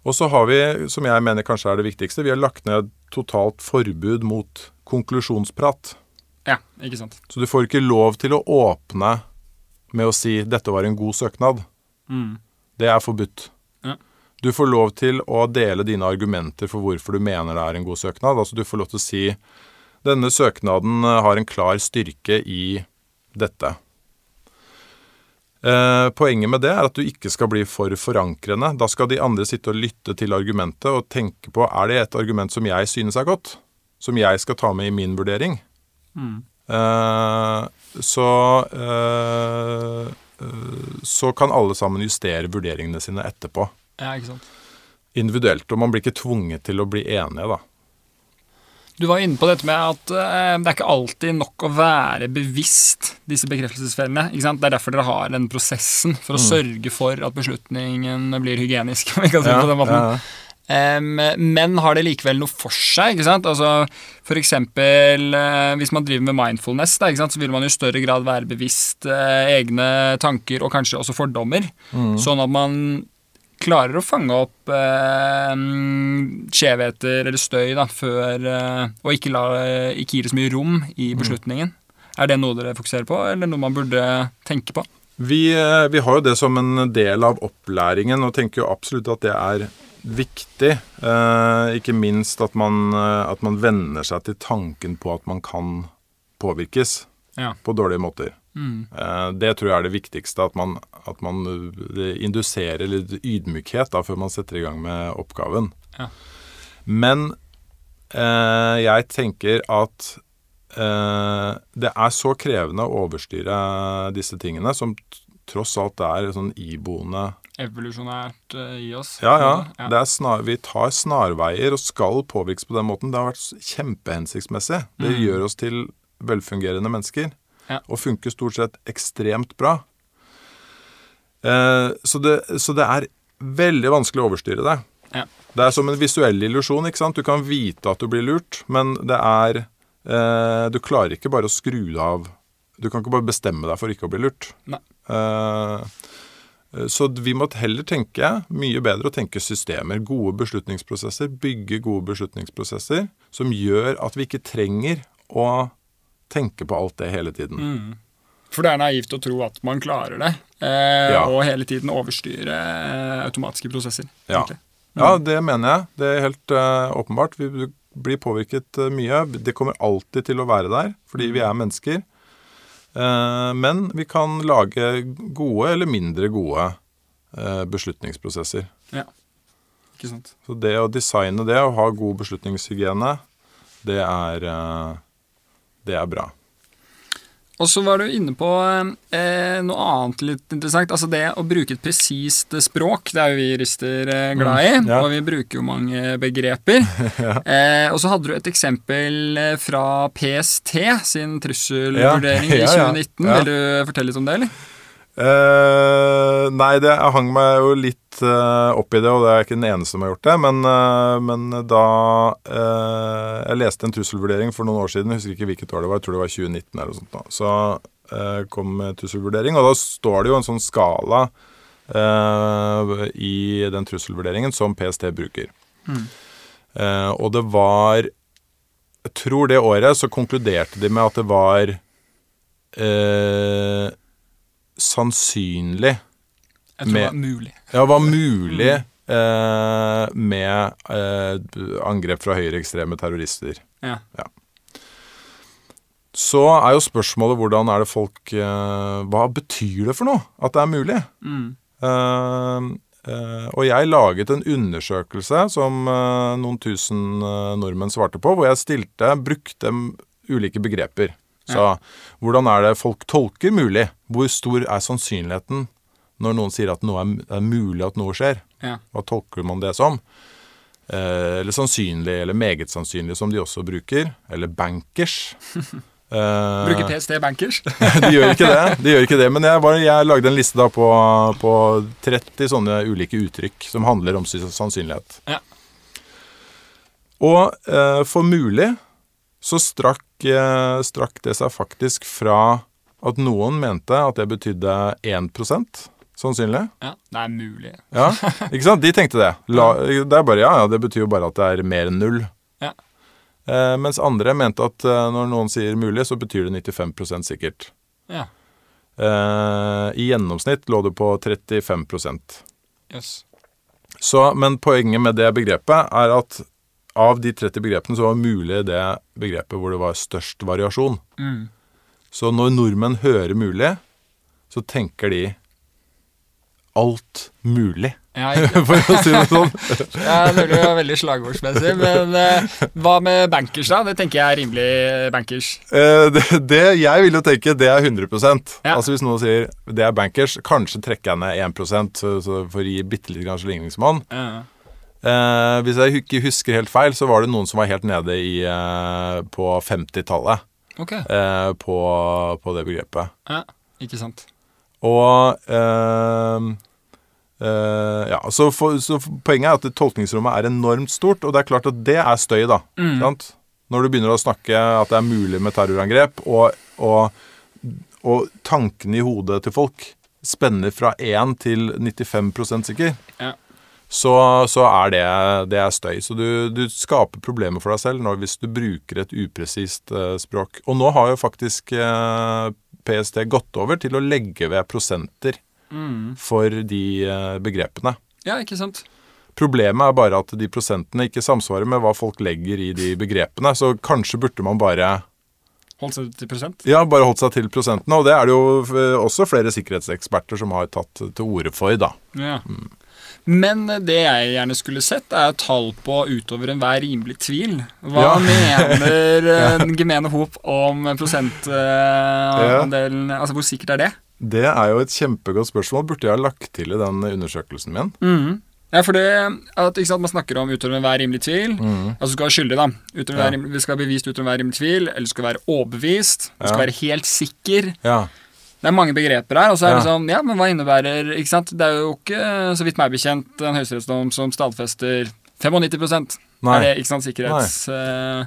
Og så har vi, som jeg mener kanskje er det viktigste, vi har lagt ned totalt forbud mot konklusjonsprat. Ja, ikke sant. Så du får ikke lov til å åpne med å si 'dette var en god søknad'. Mm. Det er forbudt. Ja. Du får lov til å dele dine argumenter for hvorfor du mener det er en god søknad. Altså Du får lov til å si 'denne søknaden eh, har en klar styrke i dette'. Eh, poenget med det er at du ikke skal bli for forankrende. Da skal de andre sitte og lytte til argumentet og tenke på er det et argument som jeg synes er godt, som jeg skal ta med i min vurdering. Mm. Eh, så uh, så kan alle sammen justere vurderingene sine etterpå. Ja, ikke sant. Individuelt. Og man blir ikke tvunget til å bli enige, da. Du var inne på dette med at det er ikke alltid nok å være bevisst disse bekreftelsesfellene. Det er derfor dere har den prosessen, for å sørge for at beslutningen blir hygienisk. om jeg kan si det på den måten. ja. Men har det likevel noe for seg? ikke sant? Altså, for eksempel eh, hvis man driver med mindfulness, da, så vil man i større grad være bevisst eh, egne tanker og kanskje også fordommer. Sånn at man klarer å fange opp eh, skjevheter eller støy da, før, og ikke, la, ikke gi det så mye rom i beslutningen. Er det noe dere fokuserer på, eller noe man burde tenke på? Vi, vi har jo det som en del av opplæringen, og tenker jo absolutt at det er viktig. Eh, ikke minst at man, eh, at man venner seg til tanken på at man kan påvirkes Ja. på dårlige måter. Mm. Eh, Det tror jeg er det viktigste, at man, at man eh, induserer litt ydmykhet da, før man setter i gang med oppgaven. Ja. Men eh, jeg tenker at eh, det er så krevende å overstyre disse tingene, som tross alt er sånn iboende Evolusjonært eh, i oss. Ja, ja. ja. Det snar, vi tar snarveier og skal påvirkes på den måten. Det har vært kjempehensiktsmessig. Det Mm. gjør oss til velfungerende mennesker. Ja. Og funker stort sett ekstremt bra. Eh, så, det, så det er veldig vanskelig å overstyre det. Ja. Det er som en visuell illusjon. ikke sant? Du kan vite at du blir lurt, men det er eh, Du klarer ikke bare å skru av. Du kan ikke bare bestemme deg for ikke å bli lurt. Nei. Eh, så vi må heller tenke mye bedre å tenke systemer. Gode beslutningsprosesser. Bygge gode beslutningsprosesser som gjør at vi ikke trenger å tenke på alt det hele tiden. Mm. For det er naivt å tro at man klarer det, eh, Ja. og hele tiden overstyre eh, automatiske prosesser. Ja. Mm. Ja, det mener jeg. Det er helt eh, åpenbart. Vi blir påvirket eh, mye. Det kommer alltid til å være der, fordi vi er mennesker. Eh, men vi kan lage gode eller mindre gode beslutningsprosesser. Ja, Ikke sant? Så det å designe det og ha god beslutningshygiene, det er, eh, det er bra. Og så var du inne på eh, noe annet litt interessant. Altså det å bruke et presist språk, det er jo vi jurister eh, glad i. Mm, ja. Og vi bruker jo mange begreper. eh, og så hadde du et eksempel eh, fra PST sin trusselvurdering Ja, ja, ja. i 2019. Ja. Vil du fortelle litt om det, eller? Eh, nei, det, jeg hang meg jo litt uh, opp i det, og det er ikke den eneste som har gjort det. Men, uh, men da Jeg leste en trusselvurdering for noen år siden, jeg husker ikke hvilket år det var, jeg tror det var 2019 eller noe sånt. da. Så kom trusselvurdering, og da står det jo en sånn skala i den trusselvurderingen som PST bruker. Eh, og det var Jeg tror det året så konkluderte de med at det var eh, sannsynlig Jeg tror Med- det var mulig. Ja, var mulig eh, med eh, angrep fra høyreekstreme terrorister. Ja. Så er jo spørsmålet hvordan er det folk eh, Hva betyr det for noe at det er mulig? Mm. Eh, eh, og jeg laget en undersøkelse som eh, noen tusen nordmenn svarte på, hvor jeg stilte, brukte ulike begreper. Så hvordan er det folk tolker mulig? Hvor stor er sannsynligheten når noen sier at noe er, mulig at noe skjer? Ja. Hva tolker man det som? Eh, eller sannsynlig, eller meget sannsynlig, som de også bruker. Eller bankers. Eh, Bruker PST bankers? de gjør ikke det, de gjør ikke det men jeg, var, jeg lagde en liste da på, på 30 sånne ulike uttrykk som handler om sannsynlighet. Ja. Og eh, for mulig så strakk, eh, strakk det seg faktisk fra at noen mente at det betydde 1% sannsynlig. Ja, det er mulig. Ja, ikke sant? De tenkte det. La, det er bare, ja, ja, det betyr jo bare at det er mer enn null. Ja. Eh, mens andre mente at eh, når noen sier mulig, så betyr det 95% sikkert. Ja. Eh, I gjennomsnitt lå det på 35% Jøss. så, Men poenget med det begrepet er at av de 30 begrepene så var mulig det begrepet hvor det var størst variasjon. Mm. Så når nordmenn hører mulig, så tenker de alt mulig, Ja, for å si det sånn. Ja, det var veldig slagordsmessig. Men eh, hva med bankers, da? Det tenker jeg er rimelig bankers. Eh, det, det jeg vil jo tenke, det er 100 Ja. Altså Hvis noen sier det er bankers, kanskje trekker jeg ned 1 så, så for å gi bitte litt ligningsmann. Ja. Eh, hvis jeg ikke husker helt feil, så var det noen som var helt nede i, eh, på 50-tallet Ok. eh, på, på det begrepet. Ja, ikke sant. Og eh, eh, ja, så, for, så Poenget er at tolkningsrommet er enormt stort, og det er klart at det er støy. da, Mm. sant? Når du begynner å snakke at det er mulig med terrorangrep, og, og, og tankene i hodet til folk spenner fra 1 til 95% sikker, Ja. Så, så er det, det er støy. Så du, du skaper problemer for deg selv når, hvis du bruker et upresist eh, språk. Og nå har jo faktisk eh, PST gått over til å legge ved prosenter Mm. for de eh, begrepene. Ja, ikke sant. Problemet er bare at de prosentene ikke samsvarer med hva folk legger i de begrepene. Så kanskje burde man bare Holdt seg til prosent? ja, bare holdt seg til prosentene. Og det er det jo eh, også flere sikkerhetseksperter som har tatt til orde for, da. Ja. Men det jeg gjerne skulle sett, er tall på utover enhver rimelig tvil. Hva Ja. mener eh, den gemene hop om prosentandelen? Altså, hvor sikkert er det? Det er jo et kjempegodt spørsmål. Burde jeg ha lagt til i den undersøkelsen min? Mm. Ja, for det at sant, Man snakker om utover enhver rimelig tvil. Altså Du skal være skyldig, da. Utover Ja. enhver skal være bevist utover enhver rimelig tvil, eller skal være overbevist. Du skal Ja. være helt sikker. Ja. Det er mange begreper her. Og så er det Ja. sånn, ja, men hva innebærer ikke sant? Det er jo ikke, så vidt meg bekjent, en høyesterettsdom som stadfester 95 Nei. Er det ikke sant, sikkerhets... Uh,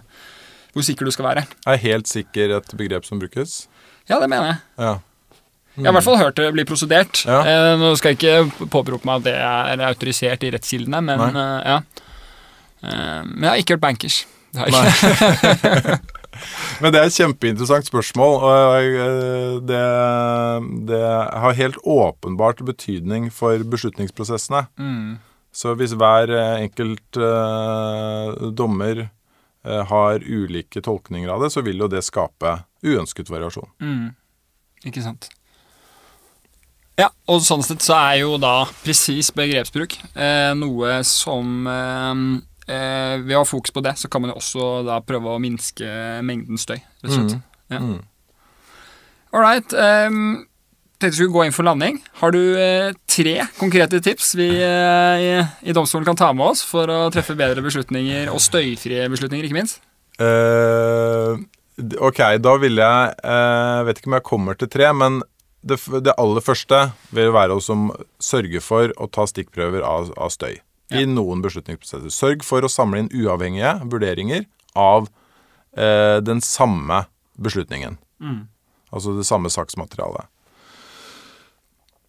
hvor sikker du skal være. Er helt sikker et begrep som brukes? Ja, det mener jeg. Ja. Jeg har i hvert fall hørt det bli prosedert. Ja. Eh, nå skal jeg ikke påberope meg at det er autorisert i rettskildene, men eh, ja. Uh, men jeg har ikke hørt bankers. Det har jeg ikke. Men det er et kjempeinteressant spørsmål. Og eh, det, det har helt åpenbart betydning for beslutningsprosessene. Mm. Så hvis hver eh, enkelt eh, dommer eh, har ulike tolkninger av det, så vil jo det skape uønsket variasjon. Mm. Ikke sant. Ja, og sånn sett så er jo da presis begrepsbruk eh, noe som eh, eh, Ved å ha fokus på det, så kan man jo også da prøve å minske mengden støy, rett og slett. Ja. Mm. right. Um, tenkte vi skulle gå inn for landing. Har du eh, tre konkrete tips vi eh, i, i domstolen kan ta med oss for å treffe bedre beslutninger, og støyfrie beslutninger, ikke minst? Uh, ok, da vil jeg uh, Vet ikke om jeg kommer til tre, men det, det aller første vil være å som sørge for å ta stikkprøver av, av støy. I noen beslutningsprosesser. Sørg for å samle inn uavhengige vurderinger av eh, den samme beslutningen. Altså det samme saksmaterialet.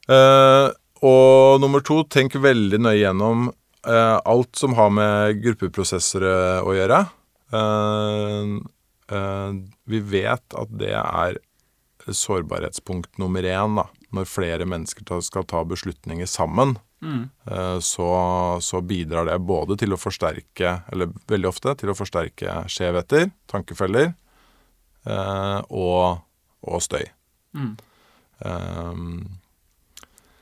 Eh, og nummer to, tenk veldig nøye gjennom eh, alt som har med gruppeprosesser eh, å gjøre. Eh, eh, vi vet at det er sårbarhetspunkt nummer én da, når flere mennesker skal ta beslutninger sammen. Eh, Så, så bidrar det både til å forsterke, eller veldig ofte til å forsterke skjevheter, tankefeller, eh, og, og støy. Um,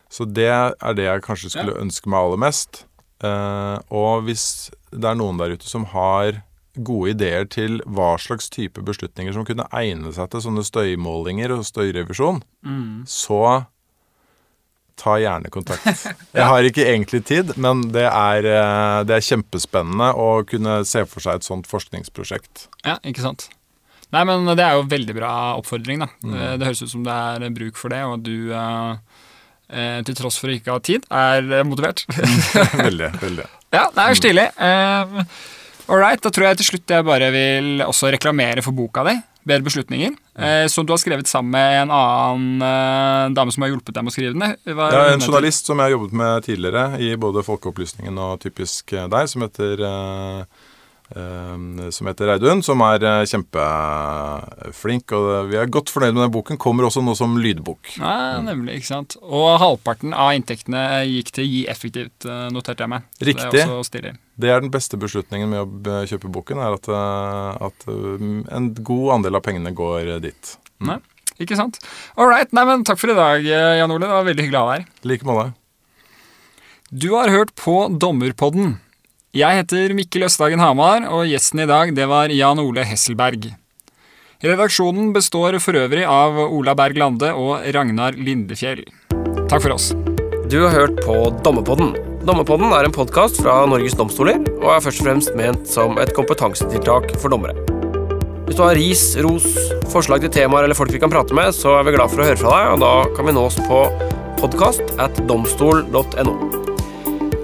så det er det jeg kanskje skulle ønske meg aller mest. Uh, og hvis det er noen der ute som har gode ideer til hva slags type beslutninger som kunne egne seg til sånne støymålinger og støyrevisjon, så ta gjerne kontakt. Jeg har ikke egentlig tid, men det er, eh, det er kjempespennende å kunne se for seg et sånt forskningsprosjekt. Ja, ikke sant. Nei, men det er jo veldig bra oppfordring, da. Mm. Det høres ut som det er bruk for det, og du, eh, eh, til tross for å ikke ha tid, er eh, motivert. veldig, veldig. ja, det er jo stilig. All right, da tror jeg til slutt jeg bare vil også reklamere for boka di. Bedre beslutninger. eh, som du har skrevet sammen med en annen eh, dame som har hjulpet deg med å skrive den. Hva er Ja, en journalist som jeg har jobbet med tidligere i både Folkeopplysningen og Typisk eh, deg, som heter eh, eh, som heter Reidun, som er eh, kjempeflink. Og vi er godt fornøyd med den boken. Kommer også nå som lydbok. Ja, nemlig, ikke sant. Og halvparten av inntektene gikk til Gi effektivt, eh, noterte jeg meg. Riktig. Det er. Det er den beste beslutningen med å kjøpe boken, er at, eh, at eh, en god andel av pengene går dit. Nei, ikke sant. All right, nei, men takk for i dag, eh, Jan Ole. Det var veldig hyggelig å ha deg her. I like måte. Du har hørt på Dommerpodden. Jeg heter Mikkel Østdagen Hamar, og gjesten i dag det var Jan Ole Hesselberg. Redaksjonen består for øvrig av Ola Berg Lande og Ragnar Lindefjell. Takk for oss. Du har hørt på Dommepodden. Dommepodden er en podkast fra Norges domstoler og er først og fremst ment som et kompetansetiltak for dommere. Hvis du har ris, ros, forslag til temaer eller folk vi kan prate med, så er vi glad for å høre fra deg, og da kan vi nås på podkast at domstol.no.